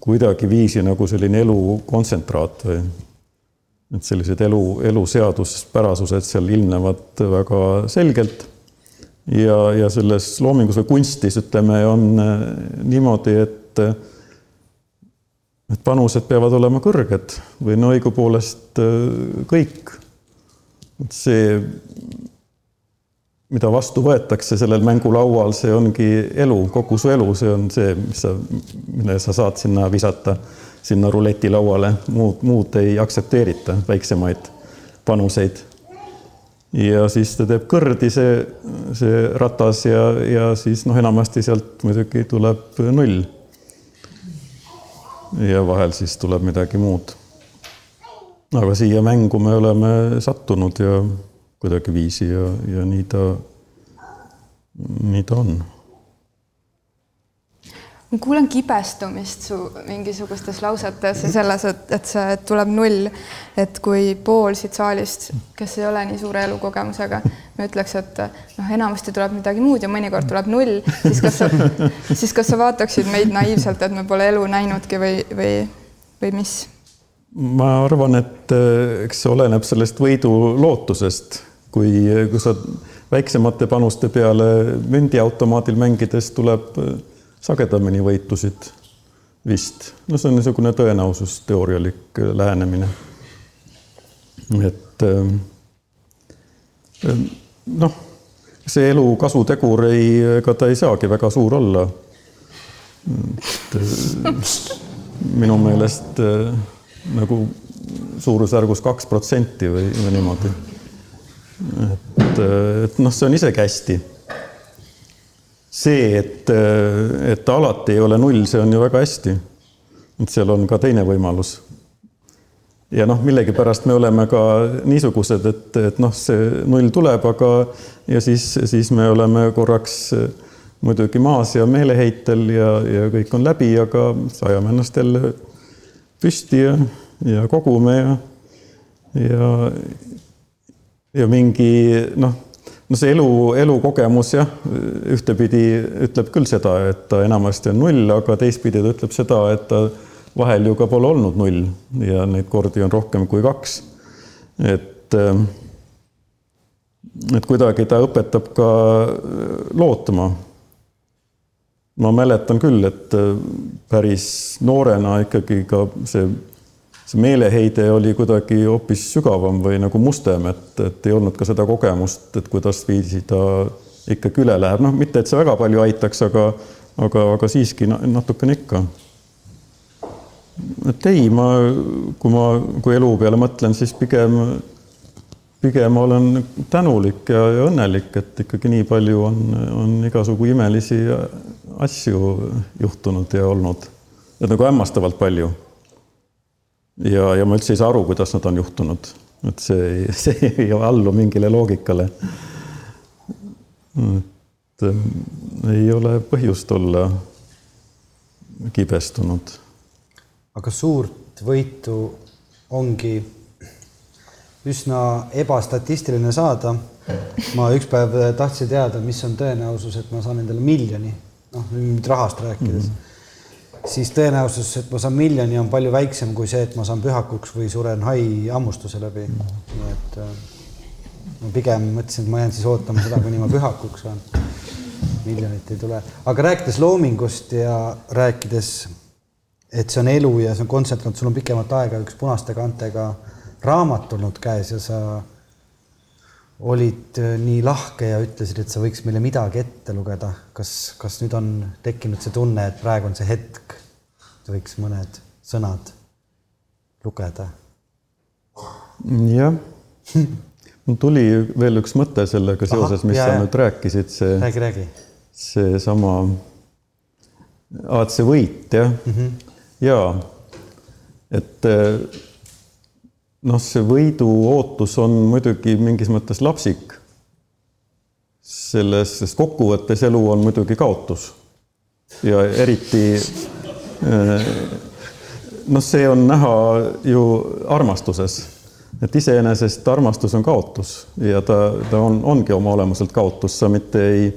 kuidagiviisi nagu selline elu kontsentraat või et sellised elu, eluseaduspärasused seal ilmnevad väga selgelt. ja, ja selles loomingus või kunstis, ütleme, on äh, niimoodi, et et panused peavad olema kõrged või no õigupoolest äh, kõik. et see, mida vastu võetakse sellel mängulaual, see ongi elu, kogu su elu, see on see, mis sa, mille sa saad sinna visata sinna ruletilauale, muud, muud ei aktsepteerita, väiksemaid panuseid. ja siis ta teeb kõrdi, see, see ratas ja, ja siis noh, enamasti sealt muidugi tuleb null. ja vahel siis tuleb midagi muud. aga siia mängu me oleme sattunud ja kuidagiviisi ja, ja nii ta, nii ta on ma kuulen kibestumist su mingisugustes lausetes ja selles, et, et see tuleb null. et kui pool siit saalist, kes ei ole nii suure elukogemusega, me ütleks, et noh, enamasti tuleb midagi muud ja mõnikord tuleb null, siis kas sa, siis kas sa vaataksid meid naiivselt, et me pole elu näinudki või, või, või mis? ma arvan, et eks see oleneb sellest võidu lootusest, kui, kui sa väiksemate panuste peale mündiautomaadil mängides tuleb sagedamini võitusid vist. no see on niisugune tõenäosusteoorialik äh, lähenemine. et ähm, ähm, noh, see elu kasutegur ei, ega ta ei saagi väga suur olla. äh, minu meelest äh, nagu suurusjärgus kaks protsenti või, või niimoodi. Et, et noh, see on isegi hästi see, et, et alati ei ole null, see on ju väga hästi. et seal on ka teine võimalus. ja noh, millegipärast me oleme ka niisugused, et, et noh, see null tuleb, aga ja siis, siis me oleme korraks muidugi maas ja meeleheitel ja, ja kõik on läbi, aga ajame ennast jälle püsti ja, ja kogume ja ja, ja mingi noh, no see elu, elukogemus jah, ühtepidi ütleb küll seda, et ta enamasti on null, aga teistpidi ta ütleb seda, et ta vahel ju ka pole olnud null ja neid kordi on rohkem kui kaks. et, et kuidagi ta õpetab ka lootma. ma mäletan küll, et päris noorena ikkagi ka see, see meeleheide oli kuidagi hoopis sügavam või nagu mustem, et, et ei olnud ka seda kogemust, et kuidasviisi ta ikkagi üle läheb, noh, mitte et see väga palju aitaks, aga, aga, aga siiski natukene ikka et ei, ma, kui ma, kui elu peale mõtlen, siis pigem, pigem olen tänulik ja, ja õnnelik, et ikkagi nii palju on, on igasugu imelisi asju juhtunud ja olnud. et nagu hämmastavalt palju. Ja, ja ma üldse ei saa aru, kuidas nad on juhtunud, et see, see ei allu mingile loogikale. et ei ole põhjust olla kibestunud aga suurt võitu ongi üsna ebastatistiline saada. ma üks päev tahtsin teada, mis on tõenäosus, et ma saan endale miljoni, noh nüüd rahast rääkides mm. -hmm. Siis tõenäosus, et ma saan miljoni, on palju väiksem kui see, et ma saan pühakuks või suren hai hammustuse läbi et äh, ma pigem mõtlesin, et ma jään siis ootama seda, kuni ma pühakuks saan. miljonit ei tule, aga rääkides loomingust ja rääkides et see on elu ja see on kontsentraat, sul on pikemat aega üks punaste kaantega raamat olnud käes ja sa olid äh, nii lahke ja ütlesid, et sa võiks meile midagi ette lugeda. kas, kas nüüd on tekkinud see tunne, et praegu on see hetk, võiks mõned sõnad lugeda? jah, mul tuli veel üks mõte sellega seoses, mis jah, sa jah. nüüd rääkisid, see. räägi, räägi. seesama, see võit jah mm. -hmm jaa, et eh, noh, see võidu ootus on muidugi mingis mõttes lapsik. selles, sest kokkuvõttes elu on muidugi kaotus. Ja eriti eh, noh, see on näha ju armastuses, et iseenesest armastus on kaotus ja ta, ta on, ongi oma olemuselt kaotus, sa mitte ei,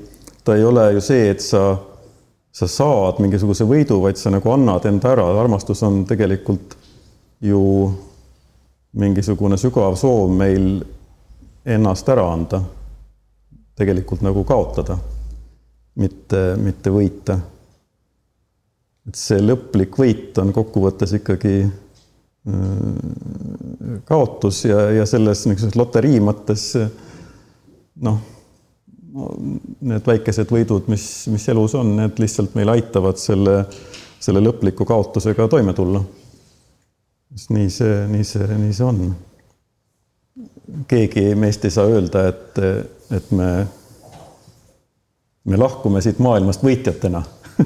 ta ei ole ju see, et sa sa saad mingisuguse võidu, vaid sa nagu annad enda ära, armastus on tegelikult ju mingisugune sügav soov meil ennast ära anda. tegelikult nagu kaotada, mitte, mitte võita. et see lõplik võit on kokkuvõttes ikkagi äh, kaotus ja, ja selles niisuguses loterii mõttes noh need väikesed võidud, mis, mis elus on, need lihtsalt meil aitavad selle, selle lõpliku kaotusega toime tulla. Nii see, nii see, nii see on. keegi meist ei saa öelda, et, et me, me lahkume siit maailmast võitjatena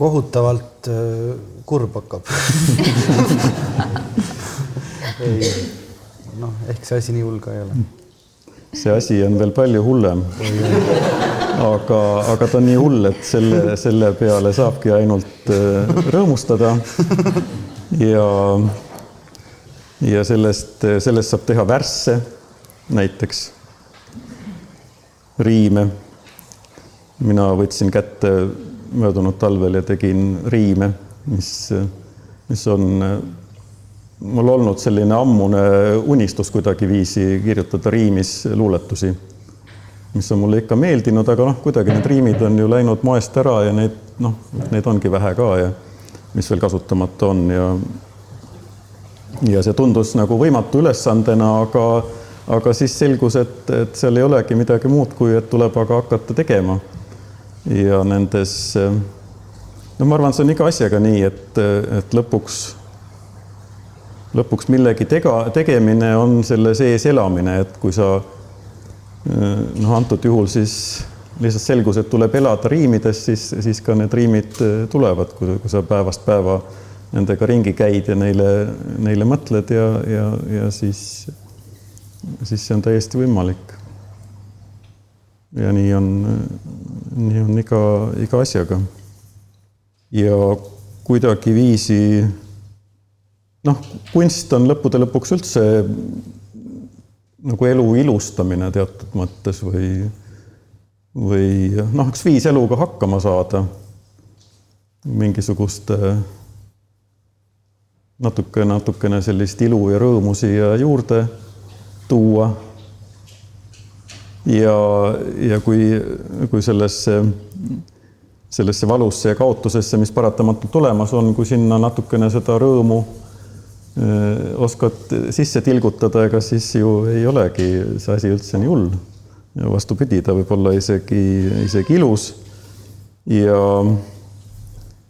kohutavalt äh, kurb hakkab noh, ehk see asi nii hull ka ei ole see asi on veel palju hullem. Aga, aga ta on nii hull, et selle, selle peale saabki ainult äh, rõõmustada. ja, ja sellest, sellest saab teha värsse näiteks, riime. mina võtsin kätte möödunud talvel ja tegin riime, mis, mis on mul olnud selline ammune unistus kuidagiviisi kirjutada riimis luuletusi, mis on mulle ikka meeldinud, aga noh, kuidagi need riimid on ju läinud moest ära ja neid noh, neid ongi vähe ka ja mis veel kasutamata on ja ja see tundus nagu võimatu ülesandena, aga aga siis selgus, et, et seal ei olegi midagi muud, kui et tuleb aga hakata tegema. ja nendes, no ma arvan, see on iga asjaga nii, et, et lõpuks lõpuks millegi tega, tegemine on selle sees elamine, et kui sa noh, antud juhul siis lihtsalt selgus, et tuleb elada riimides, siis, siis ka need riimid tulevad, kui, kui sa päevast päeva nendega ringi käid ja neile, neile mõtled ja, ja, ja siis, siis see on täiesti võimalik. ja nii on, nii on iga, iga asjaga. ja kuidagiviisi noh, kunst on lõppude lõpuks üldse nagu elu ilustamine teatud mõttes või, või noh, üks viis eluga hakkama saada. mingisuguste natuke, natukene sellist ilu ja rõõmu siia juurde tuua. ja, ja kui, kui sellesse, sellesse valusse ja kaotusesse, mis paratamatult olemas on, kui sinna natukene seda rõõmu oskad sisse tilgutada, ega siis ju ei olegi see asi üldse nii hull. ja vastupidi, ta võib olla isegi, isegi ilus. ja,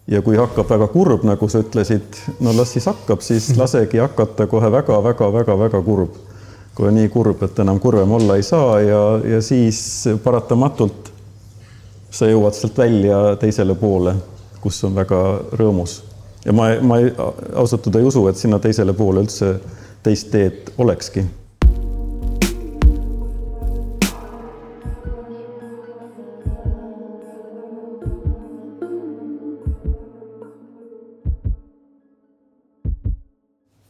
ja kui hakkab väga kurb, nagu sa ütlesid, no las siis hakkab, siis lasegi hakata kohe väga-väga-väga-väga kurb. kohe nii kurb, et enam kurvem olla ei saa ja, ja siis paratamatult sa jõuad sealt välja teisele poole, kus on väga rõõmus ja ma, ma ausalt öelda ei usu, et sinna teisele poole üldse teist teed olekski.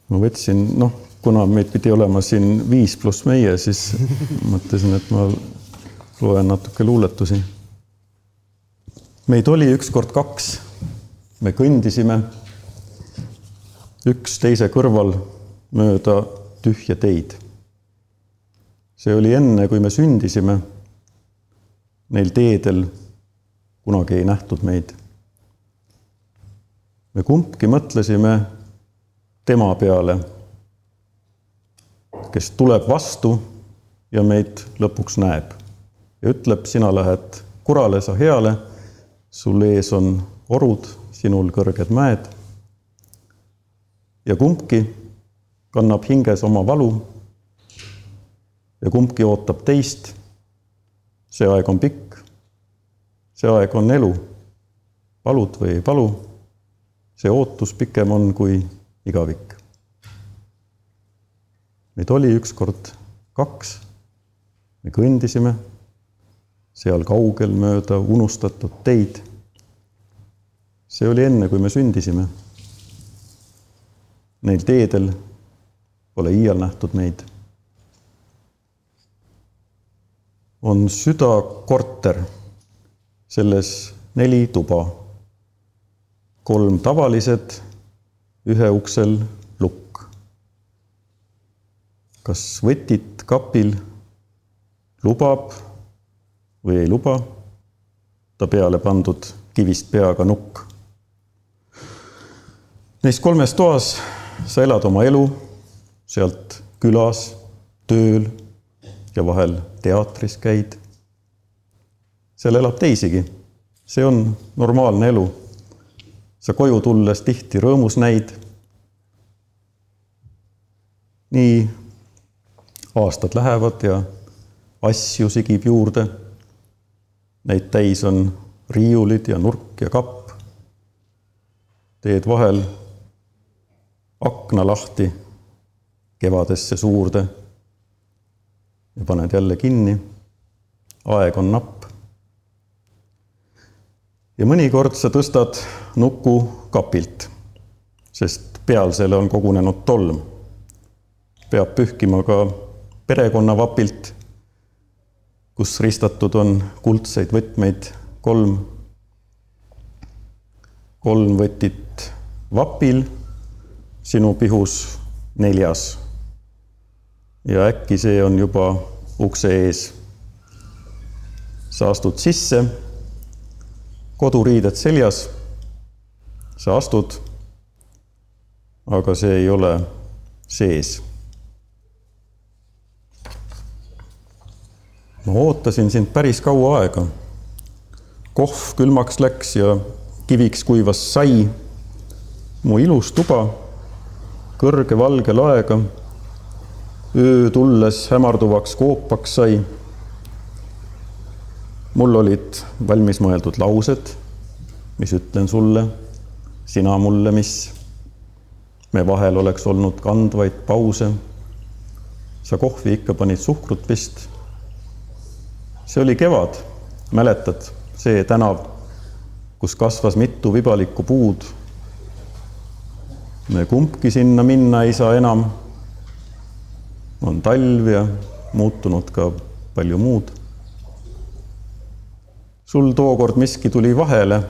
ma võtsin, noh, kuna meid pidi olema siin viis pluss meie, siis mõtlesin, et ma loen natuke luuletusi. meid oli ükskord kaks me kõndisime üks teise kõrval mööda tühje teid. see oli enne, kui me sündisime. Neil teedel kunagi ei nähtud meid. me kumbki mõtlesime tema peale, kes tuleb vastu ja meid lõpuks näeb ja ütleb, sina lähed kurale, sa heale, sul ees on orud sinul kõrged mäed. Ja kumbki kannab hinges oma valu. ja kumbki ootab teist. see aeg on pikk. see aeg on elu. palud või ei palu. see ootus pikem on kui igavik. meid oli ükskord kaks. me kõndisime seal kaugel mööda unustatud teid see oli enne, kui me sündisime. Neil teedel pole iial nähtud meid. on südakorter, selles neli tuba, kolm tavalised, ühe uksel lukk. kas võtit kapil lubab või ei luba ta peale pandud kivist peaga nukk Neis kolmes toas sa elad oma elu, sealt külas, tööl ja vahel teatris käid. seal elab teisigi, see on normaalne elu. sa koju tulles tihti rõõmus näid. nii aastad lähevad ja asju sigib juurde. Neid täis on riiulid ja nurk ja kapp. teed vahel akna lahti kevadesse suurde ja paned jälle kinni. aeg on napp. ja mõnikord sa tõstad nuku kapilt, sest pealsele on kogunenud tolm. peab pühkima ka perekonnavapilt, kus ristatud on kuldseid võtmeid kolm, kolm võtit vapil sinu pihus neljas. ja äkki see on juba ukse ees. sa astud sisse, koduriided seljas. sa astud, aga see ei ole sees. ma ootasin sind päris kaua aega. kohv külmaks läks ja kiviks kuivas sai. mu ilus tuba kõrge valge laega. öö tulles hämarduvaks koopaks sai. mul olid valmis mõeldud laused, mis ütlen sulle, sina mulle, mis. me vahel oleks olnud kandvaid pause. sa kohvi ikka panid suhkrut vist. see oli kevad, mäletad, see tänav, kus kasvas mitu vibalikku puud me kumbki sinna minna ei saa enam. on talv ja muutunud ka palju muud. sul tookord miski tuli vahele.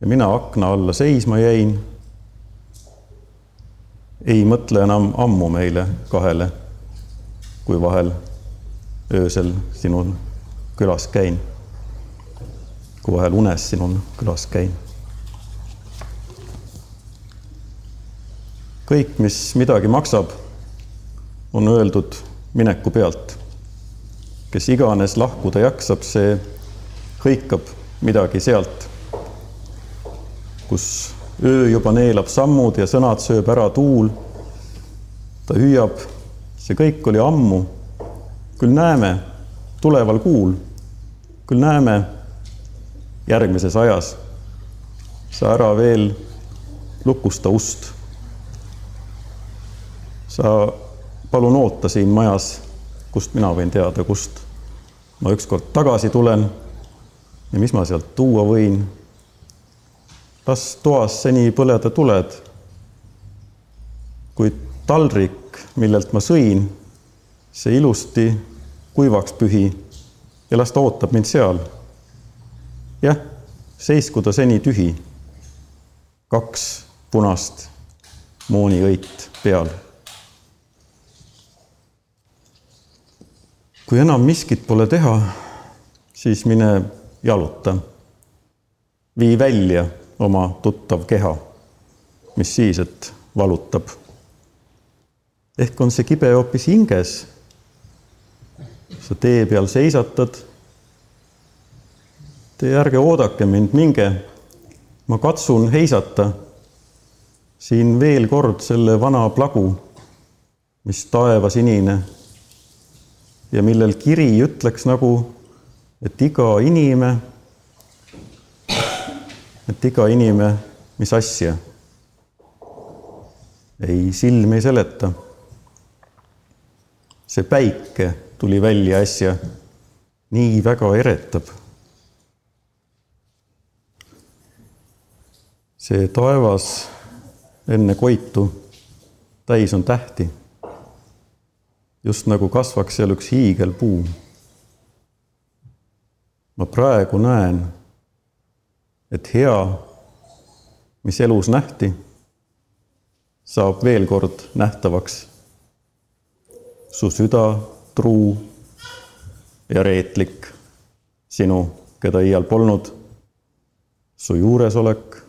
ja mina akna alla seisma jäin. ei mõtle enam ammu meile kahele, kui vahel öösel sinul külas käin. kui vahel unes sinul külas käin kõik, mis midagi maksab, on öeldud mineku pealt. kes iganes lahkuda jaksab, see hõikab midagi sealt, kus öö juba neelab sammud ja sõnad sööb ära tuul. ta hüüab, see kõik oli ammu. küll näeme tuleval kuul, küll näeme järgmises ajas. sa ära veel lukusta ust sa palun oota siin majas, kust mina võin teada, kust ma ükskord tagasi tulen ja mis ma sealt tuua võin. las toas seni põleda tuled. kuid taldrik, millelt ma sõin, see ilusti kuivaks pühi ja las ta ootab mind seal. jah, seisku ta seni tühi. kaks punast mooniõit peal kui enam miskit pole teha, siis mine jaluta. vii välja oma tuttav keha, mis siis, et valutab. ehk on see kibe hoopis hinges. sa tee peal seisatad. Te ärge oodake mind, minge. ma katsun heisata siin veel kord selle vana plagu, mis taevasinine ja millel kiri ütleks nagu, et iga inime, et iga inime, mis asja. ei, silm ei seleta. see päike tuli välja äsja, nii väga eretab. see taevas enne koitu täis on tähti just nagu kasvaks seal üks hiigelpuu. ma praegu näen, et hea, mis elus nähti, saab veel kord nähtavaks. su süda truu ja reetlik, sinu, keda iial polnud, su juuresolek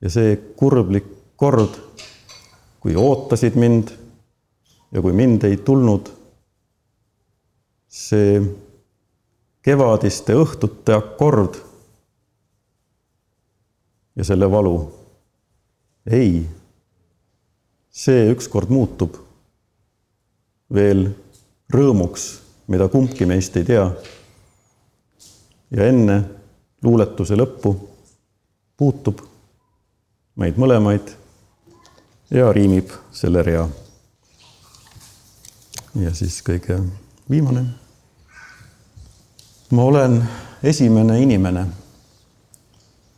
ja see kurblik kord, kui ootasid mind ja kui mind ei tulnud, see kevadiste õhtute akord ja selle valu. ei, see ükskord muutub veel rõõmuks, mida kumbki meist ei tea. ja enne luuletuse lõppu puutub meid mõlemaid ja riimib selle rea ja siis kõige viimane. ma olen esimene inimene.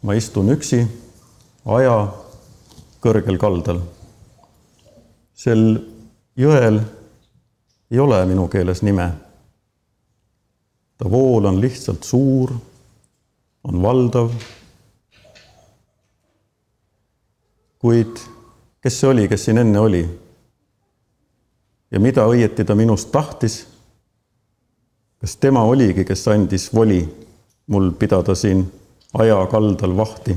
ma istun üksi aja kõrgel kaldal. sel jõel ei ole minu keeles nime. ta vool on lihtsalt suur, on valdav. kuid kes see oli, kes siin enne oli? Ja mida õieti ta minust tahtis. kas tema oligi, kes andis voli mul pidada siin aja kaldal vahti?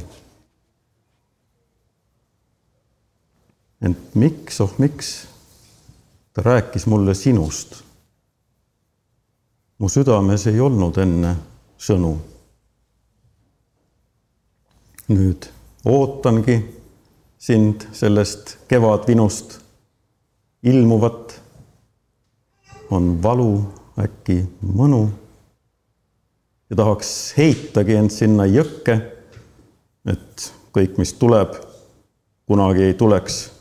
ent miks, oh miks ta rääkis mulle sinust? mu südames ei olnud enne sõnu. nüüd ootangi sind sellest kevadvinust ilmuvat on valu, äkki mõnu. ja tahaks heitagi end sinna jõkke, et kõik, mis tuleb, kunagi ei tuleks.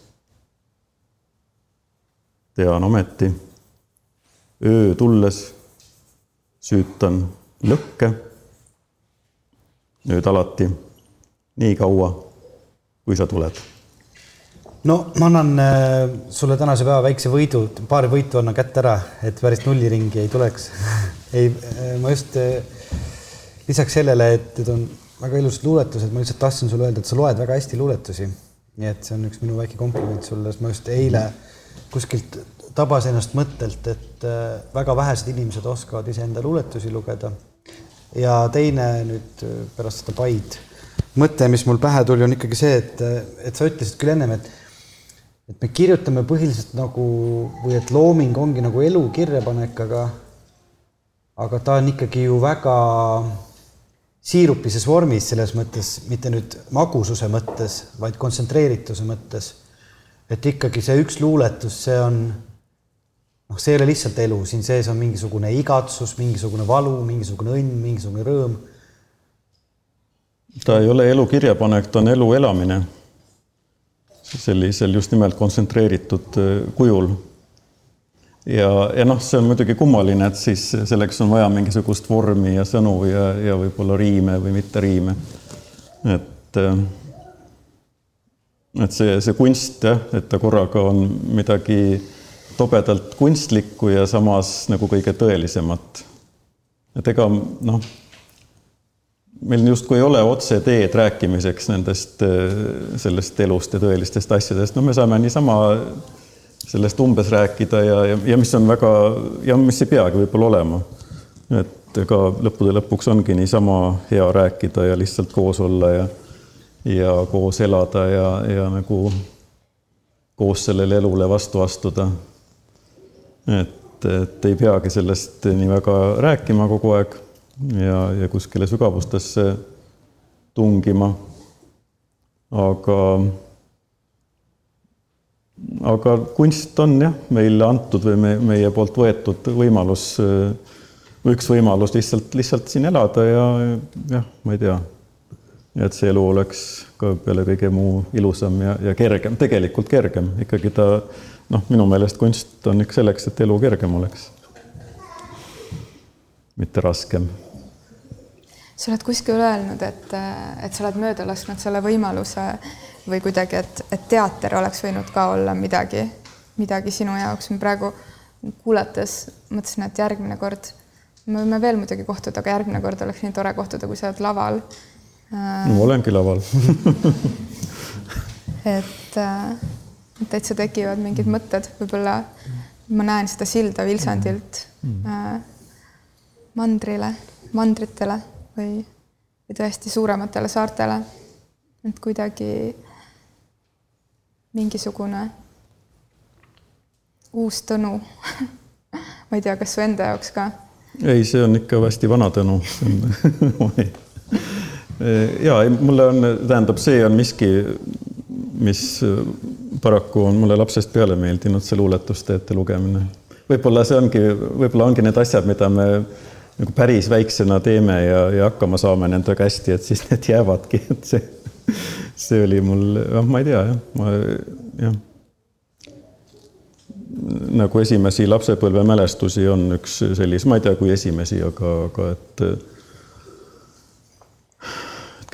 tean ometi, öö tulles süütan lõkke. nüüd alati nii kaua, kui sa tuled? No ma annan äh, sulle tänase päeva väikse võidu, paari võitu annan kätte ära, et päris nulliringi ei tuleks ei, äh, ma just lisaks sellele, et need on väga ilusad luuletused, ma lihtsalt tahtsin sulle öelda, et sa loed väga hästi luuletusi. nii et see on üks minu väike kompliment sulle, sest ma just eile kuskilt tabas ennast mõttelt, et väga vähesed inimesed oskavad iseenda luuletusi lugeda. ja teine nüüd pärast seda Paid mõte, mis mul pähe tuli, on ikkagi see, et, et sa ütlesid küll ennem, et et me kirjutame põhiliselt nagu või et looming ongi nagu elu kirjapanek, aga aga ta on ikkagi ju väga siirupises vormis selles mõttes, mitte nüüd magususe mõttes, vaid kontsentreerituse mõttes. et ikkagi see üks luuletus, see on noh, see ei ole lihtsalt elu, siin sees on mingisugune igatsus, mingisugune valu, mingisugune õnn, mingisugune rõõm ta ei ole elu kirjapanek, ta on elu elamine. Sellisel just nimelt kontsentreeritud äh, kujul. ja, ja noh, see on muidugi kummaline, et siis selleks on vaja mingisugust vormi ja sõnu ja, ja võib-olla riime või mitte riime. et, äh, et see, see kunst jah, et ta korraga on midagi tobedalt kunstlikku ja samas nagu kõige tõelisemat. et ega noh meil justkui ei ole otseteed rääkimiseks nendest, äh, sellest elust ja tõelistest asjadest, no me saame niisama sellest umbes rääkida ja, ja, ja mis on väga ja mis ei peagi võib-olla olema. et ega lõppude lõpuks ongi niisama hea rääkida ja lihtsalt koos olla ja, ja koos elada ja, ja nagu koos sellele elule vastu astuda. et, et ei peagi sellest nii väga rääkima kogu aeg ja, ja kuskile sügavustesse tungima. aga, aga kunst on jah, meile antud või me, meie poolt võetud võimalus, üks võimalus lihtsalt, lihtsalt siin elada ja jah, ma ei tea. et see elu oleks ka peale kõige muu ilusam ja, ja kergem, tegelikult kergem, ikkagi ta noh, minu meelest kunst on ikka selleks, et elu kergem oleks mitte raskem sa oled kuskil öelnud, et, et sa oled mööda lasknud selle võimaluse või kuidagi, et, et teater oleks võinud ka olla midagi, midagi sinu jaoks. ma praegu kuulates mõtlesin, et järgmine kord me võime veel muidugi kohtuda, aga järgmine kord oleks nii tore kohtuda, kui sa oled laval. no olengi laval et täitsa tekivad mingid mõtted, võib-olla ma näen seda silda Vilsandilt mm. mandrile, mandritele või, või tõesti suurematele saartele. et kuidagi mingisugune uus Tõnu ma ei tea, kas su enda jaoks ka? ei, see on ikka hästi vana Tõnu ja mulle on, tähendab, see on miski, mis paraku on mulle lapsest peale meeldinud, see luuletuste ette lugemine. võib-olla see ongi, võib-olla ongi need asjad, mida me nagu päris väiksena teeme ja, ja hakkama saame nendega hästi, et siis need jäävadki, et see, see oli mul, noh, ma ei tea jah, ma jah. nagu esimesi lapsepõlvemälestusi on üks sellise, ma ei tea, kui esimesi, aga, aga et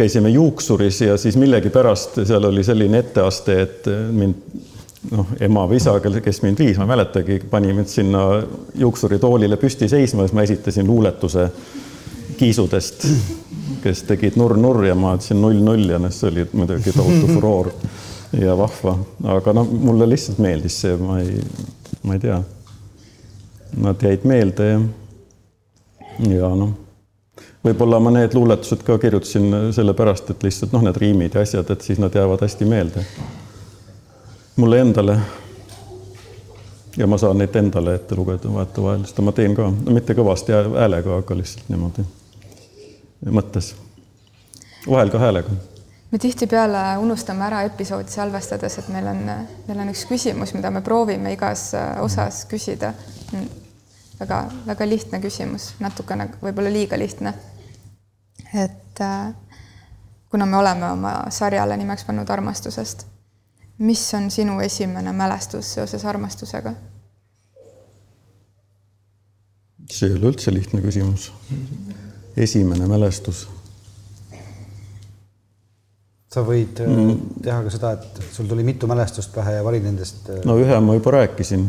käisime juuksuris ja siis millegipärast seal oli selline etteaste, et mind noh, ema või isa, kes mind viis, ma ei mäletagi, pani mind sinna juuksuritoolile püsti seisma, siis ma esitasin luuletuse kiisudest, kes tegid nurr-nurr ja ma ütlesin null-null ja noh, see oli muidugi tohutu furoor ja vahva, aga noh, mulle lihtsalt meeldis see, ma ei, ma ei tea. Nad jäid meelde ja, ja noh, võib-olla ma need luuletused ka kirjutasin sellepärast, et lihtsalt noh, need riimid ja asjad, et siis nad jäävad hästi meelde mulle endale. ja ma saan neid endale ette lugeda vahetevahel, seda ma teen ka, mitte kõvasti häälega, aga lihtsalt niimoodi mõttes. vahel ka häälega me tihtipeale unustame ära episoodi salvestades, et meil on, meil on üks küsimus, mida me proovime igas äh, osas küsida. väga-väga lihtne küsimus, natukene võib-olla liiga lihtne. et äh, kuna me oleme oma sarjale nimeks pannud armastusest mis on sinu esimene mälestus seoses armastusega? see ei ole üldse lihtne küsimus. esimene mälestus. sa võid mm. teha ka seda, et sul tuli mitu mälestust pähe ja vali nendest. äh, no ühe ma juba rääkisin,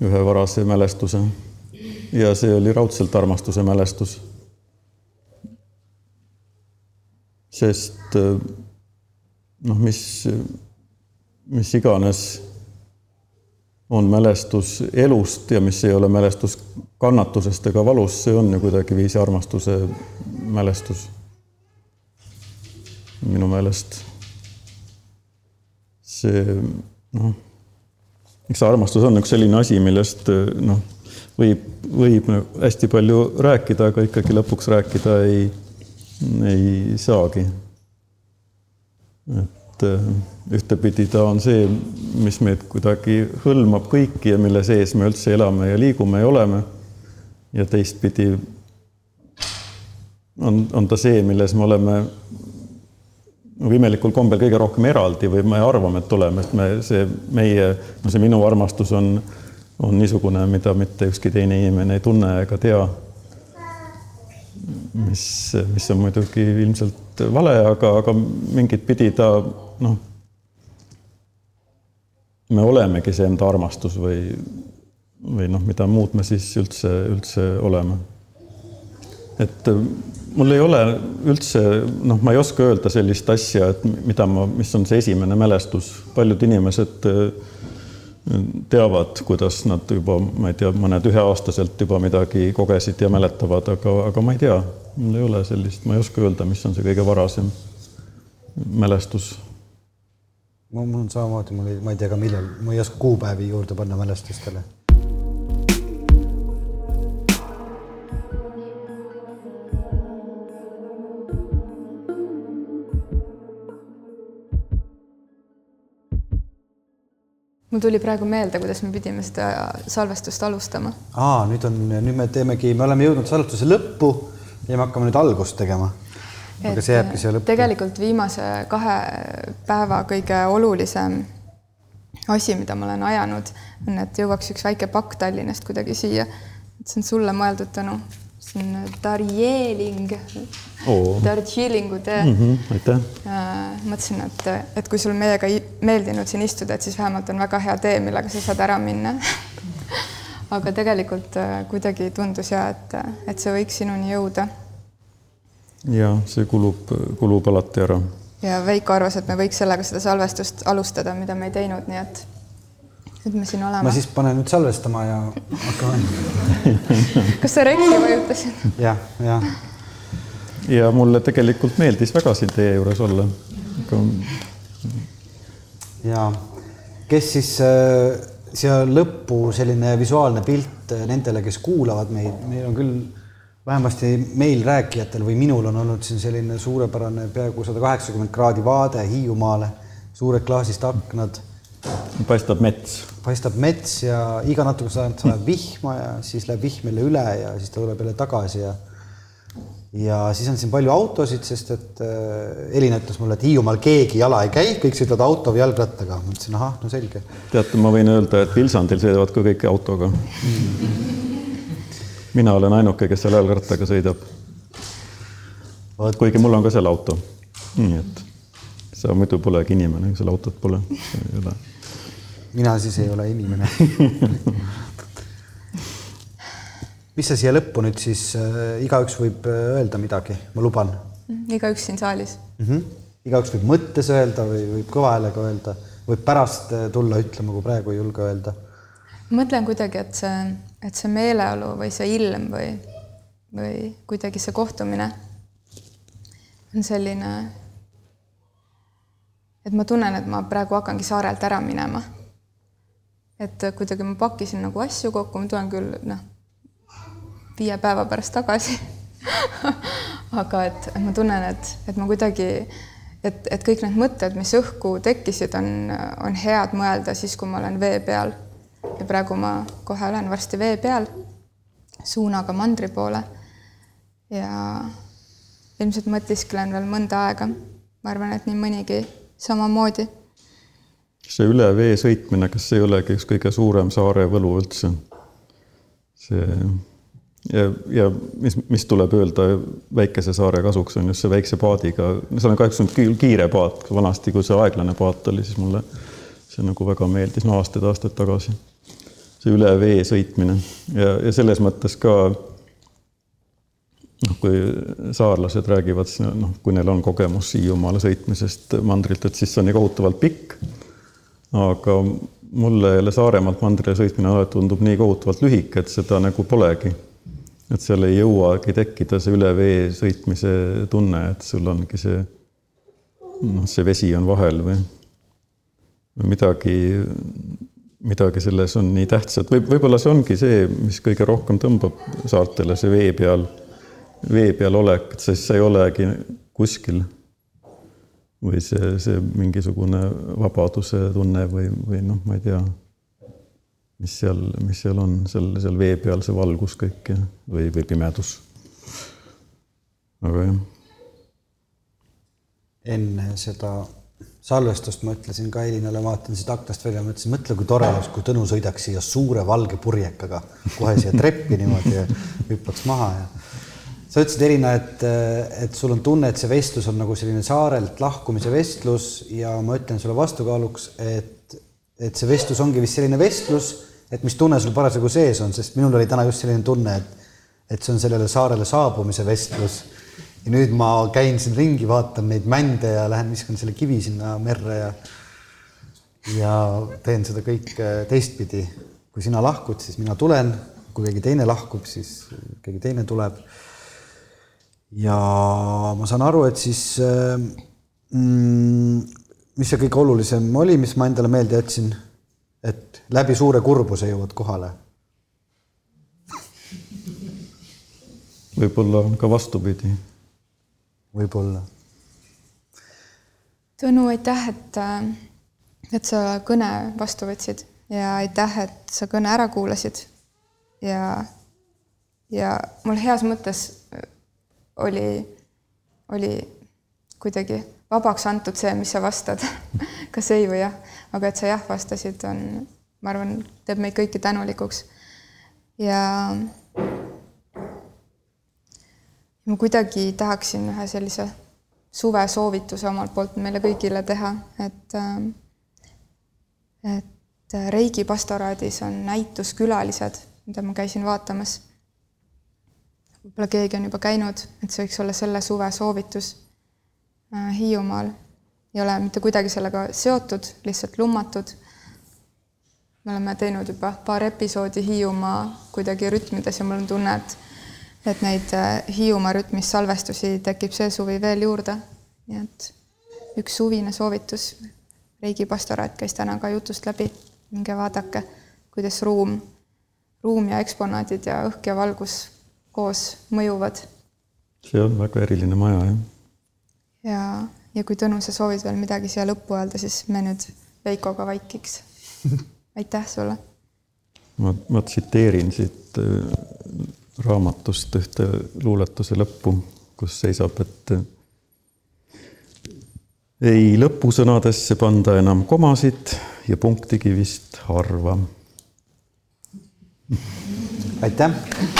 ühe varase mälestuse ja see oli raudselt armastuse mälestus. sest noh, mis, mis iganes on mälestus elust ja mis ei ole mälestus kannatusest ega valust, see on ju kuidagiviisi armastuse mälestus. minu meelest see noh, eks armastus on üks selline asi, millest noh, võib, võib nagu hästi palju rääkida, aga ikkagi lõpuks rääkida ei, ei saagi. et äh, ühtepidi ta on see, mis meid kuidagi hõlmab kõiki ja mille sees me üldse elame ja liigume ja oleme. ja teistpidi on, on ta see, milles me oleme nagu imelikul kombel kõige rohkem eraldi või me arvame, et oleme, et me, see meie, no see minu armastus on, on niisugune, mida mitte ükski teine inimene ei tunne ega tea. Mis, mis on muidugi ilmselt vale, aga, aga mingit pidi ta noh, me olemegi see enda armastus või, või noh, mida muud me siis üldse, üldse oleme. et mul ei ole üldse, noh, ma ei oska öelda sellist asja, et mida ma, mis on see esimene mälestus, paljud inimesed äh, teavad, kuidas nad juba, ma ei tea, mõned üheaastaselt juba midagi kogesid ja mäletavad, aga, aga ma ei tea, mul ei ole sellist, ma ei oska öelda, mis on see kõige varasem mälestus. mul on samamoodi, mul ei, ma ei tea ka millal, ma ei oska kuupäevi juurde panna mälestustele. Mul tuli praegu meelde, kuidas me pidime seda salvestust alustama. aa, nüüd on, nüüd me teemegi, me oleme jõudnud salvestuse lõppu ja me hakkame nüüd algust tegema. aga see jääbki siia lõppu. tegelikult viimase kahe päeva kõige olulisem asi, mida ma olen ajanud, on, et jõuaks üks väike pakk Tallinnast kuidagi siia. see on sulle mõeldud, Tõnu. See on Darjeeling Oo. Darjeelingu tee mm. -hmm, aitäh. mõtlesin, et, et kui sul meiega ei meeldinud siin istuda, et siis vähemalt on väga hea tee, millega sa saad ära minna aga tegelikult äh, kuidagi tundus ja et, et see võiks sinuni jõuda. ja see kulub, kulub alati ära. ja Veiko arvas, et me võiks sellega seda salvestust alustada, mida me ei teinud, nii et nüüd me siin oleme. ma siis panen nüüd salvestama ja hakkan. kas sa rekki vajutasid? jah, jah ja mulle tegelikult meeldis väga siin teie juures olla. aga ja kes siis äh, siia lõppu selline visuaalne pilt äh, nendele, kes kuulavad meid, meil on küll vähemasti meil rääkijatel või minul on olnud siin selline suurepärane peaaegu sada kaheksakümmend kraadi vaade Hiiumaale, suured klaasist aknad. Paistab mets. paistab mets ja iga natukese aja sajab vihma ja siis läheb vihm jälle üle ja siis ta tuleb jälle tagasi ja ja siis on siin palju autosid, sest et äh, Elina ütles mulle, et Hiiumaal keegi jala ei käi, kõik sõidavad auto või jalgrattaga. ma ütlesin, ahah, no selge. teate, ma võin öelda, et Vilsandil sõidavad ka kõik autoga mina olen ainuke, kes seal jalgrattaga sõidab. kuigi mul on ka seal auto. nii et sa muidu polegi inimene, kui sul autot pole. mina siis ei ole inimene mis sa siia lõppu nüüd siis äh,, igaüks võib äh, öelda midagi, ma luban. igaüks siin saalis mm. -hmm. igaüks võib mõttes öelda või võib kõva häälega öelda, võib pärast äh, tulla ütlema, kui praegu ei julge öelda. mõtlen kuidagi, et see, et see meeleolu või see ilm või, või kuidagi see kohtumine on selline, et ma tunnen, et ma praegu hakkangi saarelt ära minema. et kuidagi ma pakkisin nagu asju kokku, ma tulen küll noh viie päeva pärast tagasi aga et, et ma tunnen, et, et ma kuidagi, et, et kõik need mõtted, mis õhku tekkisid, on, on head mõelda siis, kui ma olen vee peal. ja praegu ma kohe olen varsti vee peal, suunaga mandri poole. ja ilmselt mõtisklen veel mõnda aega. ma arvan, et nii mõnigi samamoodi. see üle vee sõitmine, kas see ei olegi üks kõige suurem saare võlu üldse? see ja, ja mis, mis tuleb öelda väikese saare kasuks, on just see väikse paadiga, seal on kahjuks nüüd kiire paat, vanasti, kui see aeglane paat oli, siis mulle see nagu väga meeldis, no aastaid-aastaid tagasi. see üle vee sõitmine ja, ja selles mõttes ka noh, kui saarlased räägivad, noh, kui neil on kogemus Hiiumaale sõitmisest mandrilt, et siis see on nii kohutavalt pikk. aga mulle jälle Saaremaalt mandrile sõitmine alati tundub nii kohutavalt lühike, et seda nagu polegi. Et seal ei jõuagi tekkida see üle vee sõitmise tunne, et sul ongi see, noh, see vesi on vahel või midagi, midagi selles on nii tähtsat, võib, võib-olla see ongi see, mis kõige rohkem tõmbab saartele, see vee peal, vee peal olek, sest sa ei olegi kuskil. või see, see mingisugune vabaduse tunne või, või noh, ma ei tea mis seal, mis seal on, seal, seal vee peal see valgus kõik ja, või, või pimedus. aga jah. enne seda salvestust ma ütlesin ka Elinale, vaatan siit aknast välja, mõtlesin, mõtle, kui tore oleks, kui Tõnu sõidaks siia suure valge purjekaga kohe siia treppi niimoodi ja hüppaks maha ja sa ütlesid, Elina, et, et sul on tunne, et see vestlus on nagu selline saarelt lahkumise vestlus ja ma ütlen sulle vastukaaluks, et, et see vestlus ongi vist selline vestlus et mis tunne sul parasjagu sees on, sest minul oli täna just selline tunne, et, et see on sellele saarele saabumise vestlus. ja nüüd ma käin siin ringi, vaatan neid mände ja lähen viskan selle kivi sinna merre ja, ja teen seda kõike teistpidi. kui sina lahkud, siis mina tulen, kui keegi teine lahkub, siis keegi teine tuleb. Ja ma saan aru, et siis mm, mis see kõige olulisem oli, mis ma endale meelde jätsin et läbi suure kurbuse jõuad kohale. võib-olla ka vastupidi. võib-olla. Tõnu, aitäh, et, et sa kõne vastu võtsid ja aitäh, et sa kõne ära kuulasid. ja, ja mul heas mõttes oli, oli kuidagi vabaks antud see, mis sa vastad kas ei või jah, aga et sa jah vastasid, on, ma arvan, teeb meid kõiki tänulikuks. ja ma kuidagi tahaksin ühe sellise suvesoovituse omalt poolt meile kõigile teha, et et Reigi pastoraadis on näituskülalised, mida ma käisin vaatamas. Võib-olla keegi on juba käinud, et see võiks olla selle suve soovitus Äh, Hiiumaal. ei ole mitte kuidagi sellega seotud, lihtsalt lummatud. me oleme teinud juba paar episoodi Hiiumaa kuidagi rütmides ja mul on tunne, et et neid äh, Hiiumaa rütmis salvestusi tekib see suvi veel juurde. nii et üks suvine soovitus. Reigi pastoraat käis täna ka jutust läbi, minge vaadake, kuidas ruum, ruum ja eksponaadid ja õhk ja valgus koos mõjuvad. see on väga eriline maja, jah ja, ja kui Tõnu, sa soovid veel midagi siia lõppu öelda, siis me nüüd Veikoga vaikiks. aitäh sulle. ma, ma tsiteerin siit äh, raamatust ühte luuletuse lõppu, kus seisab, et äh, ei lõpusõnadesse panda enam komasid ja punktigi vist harva. aitäh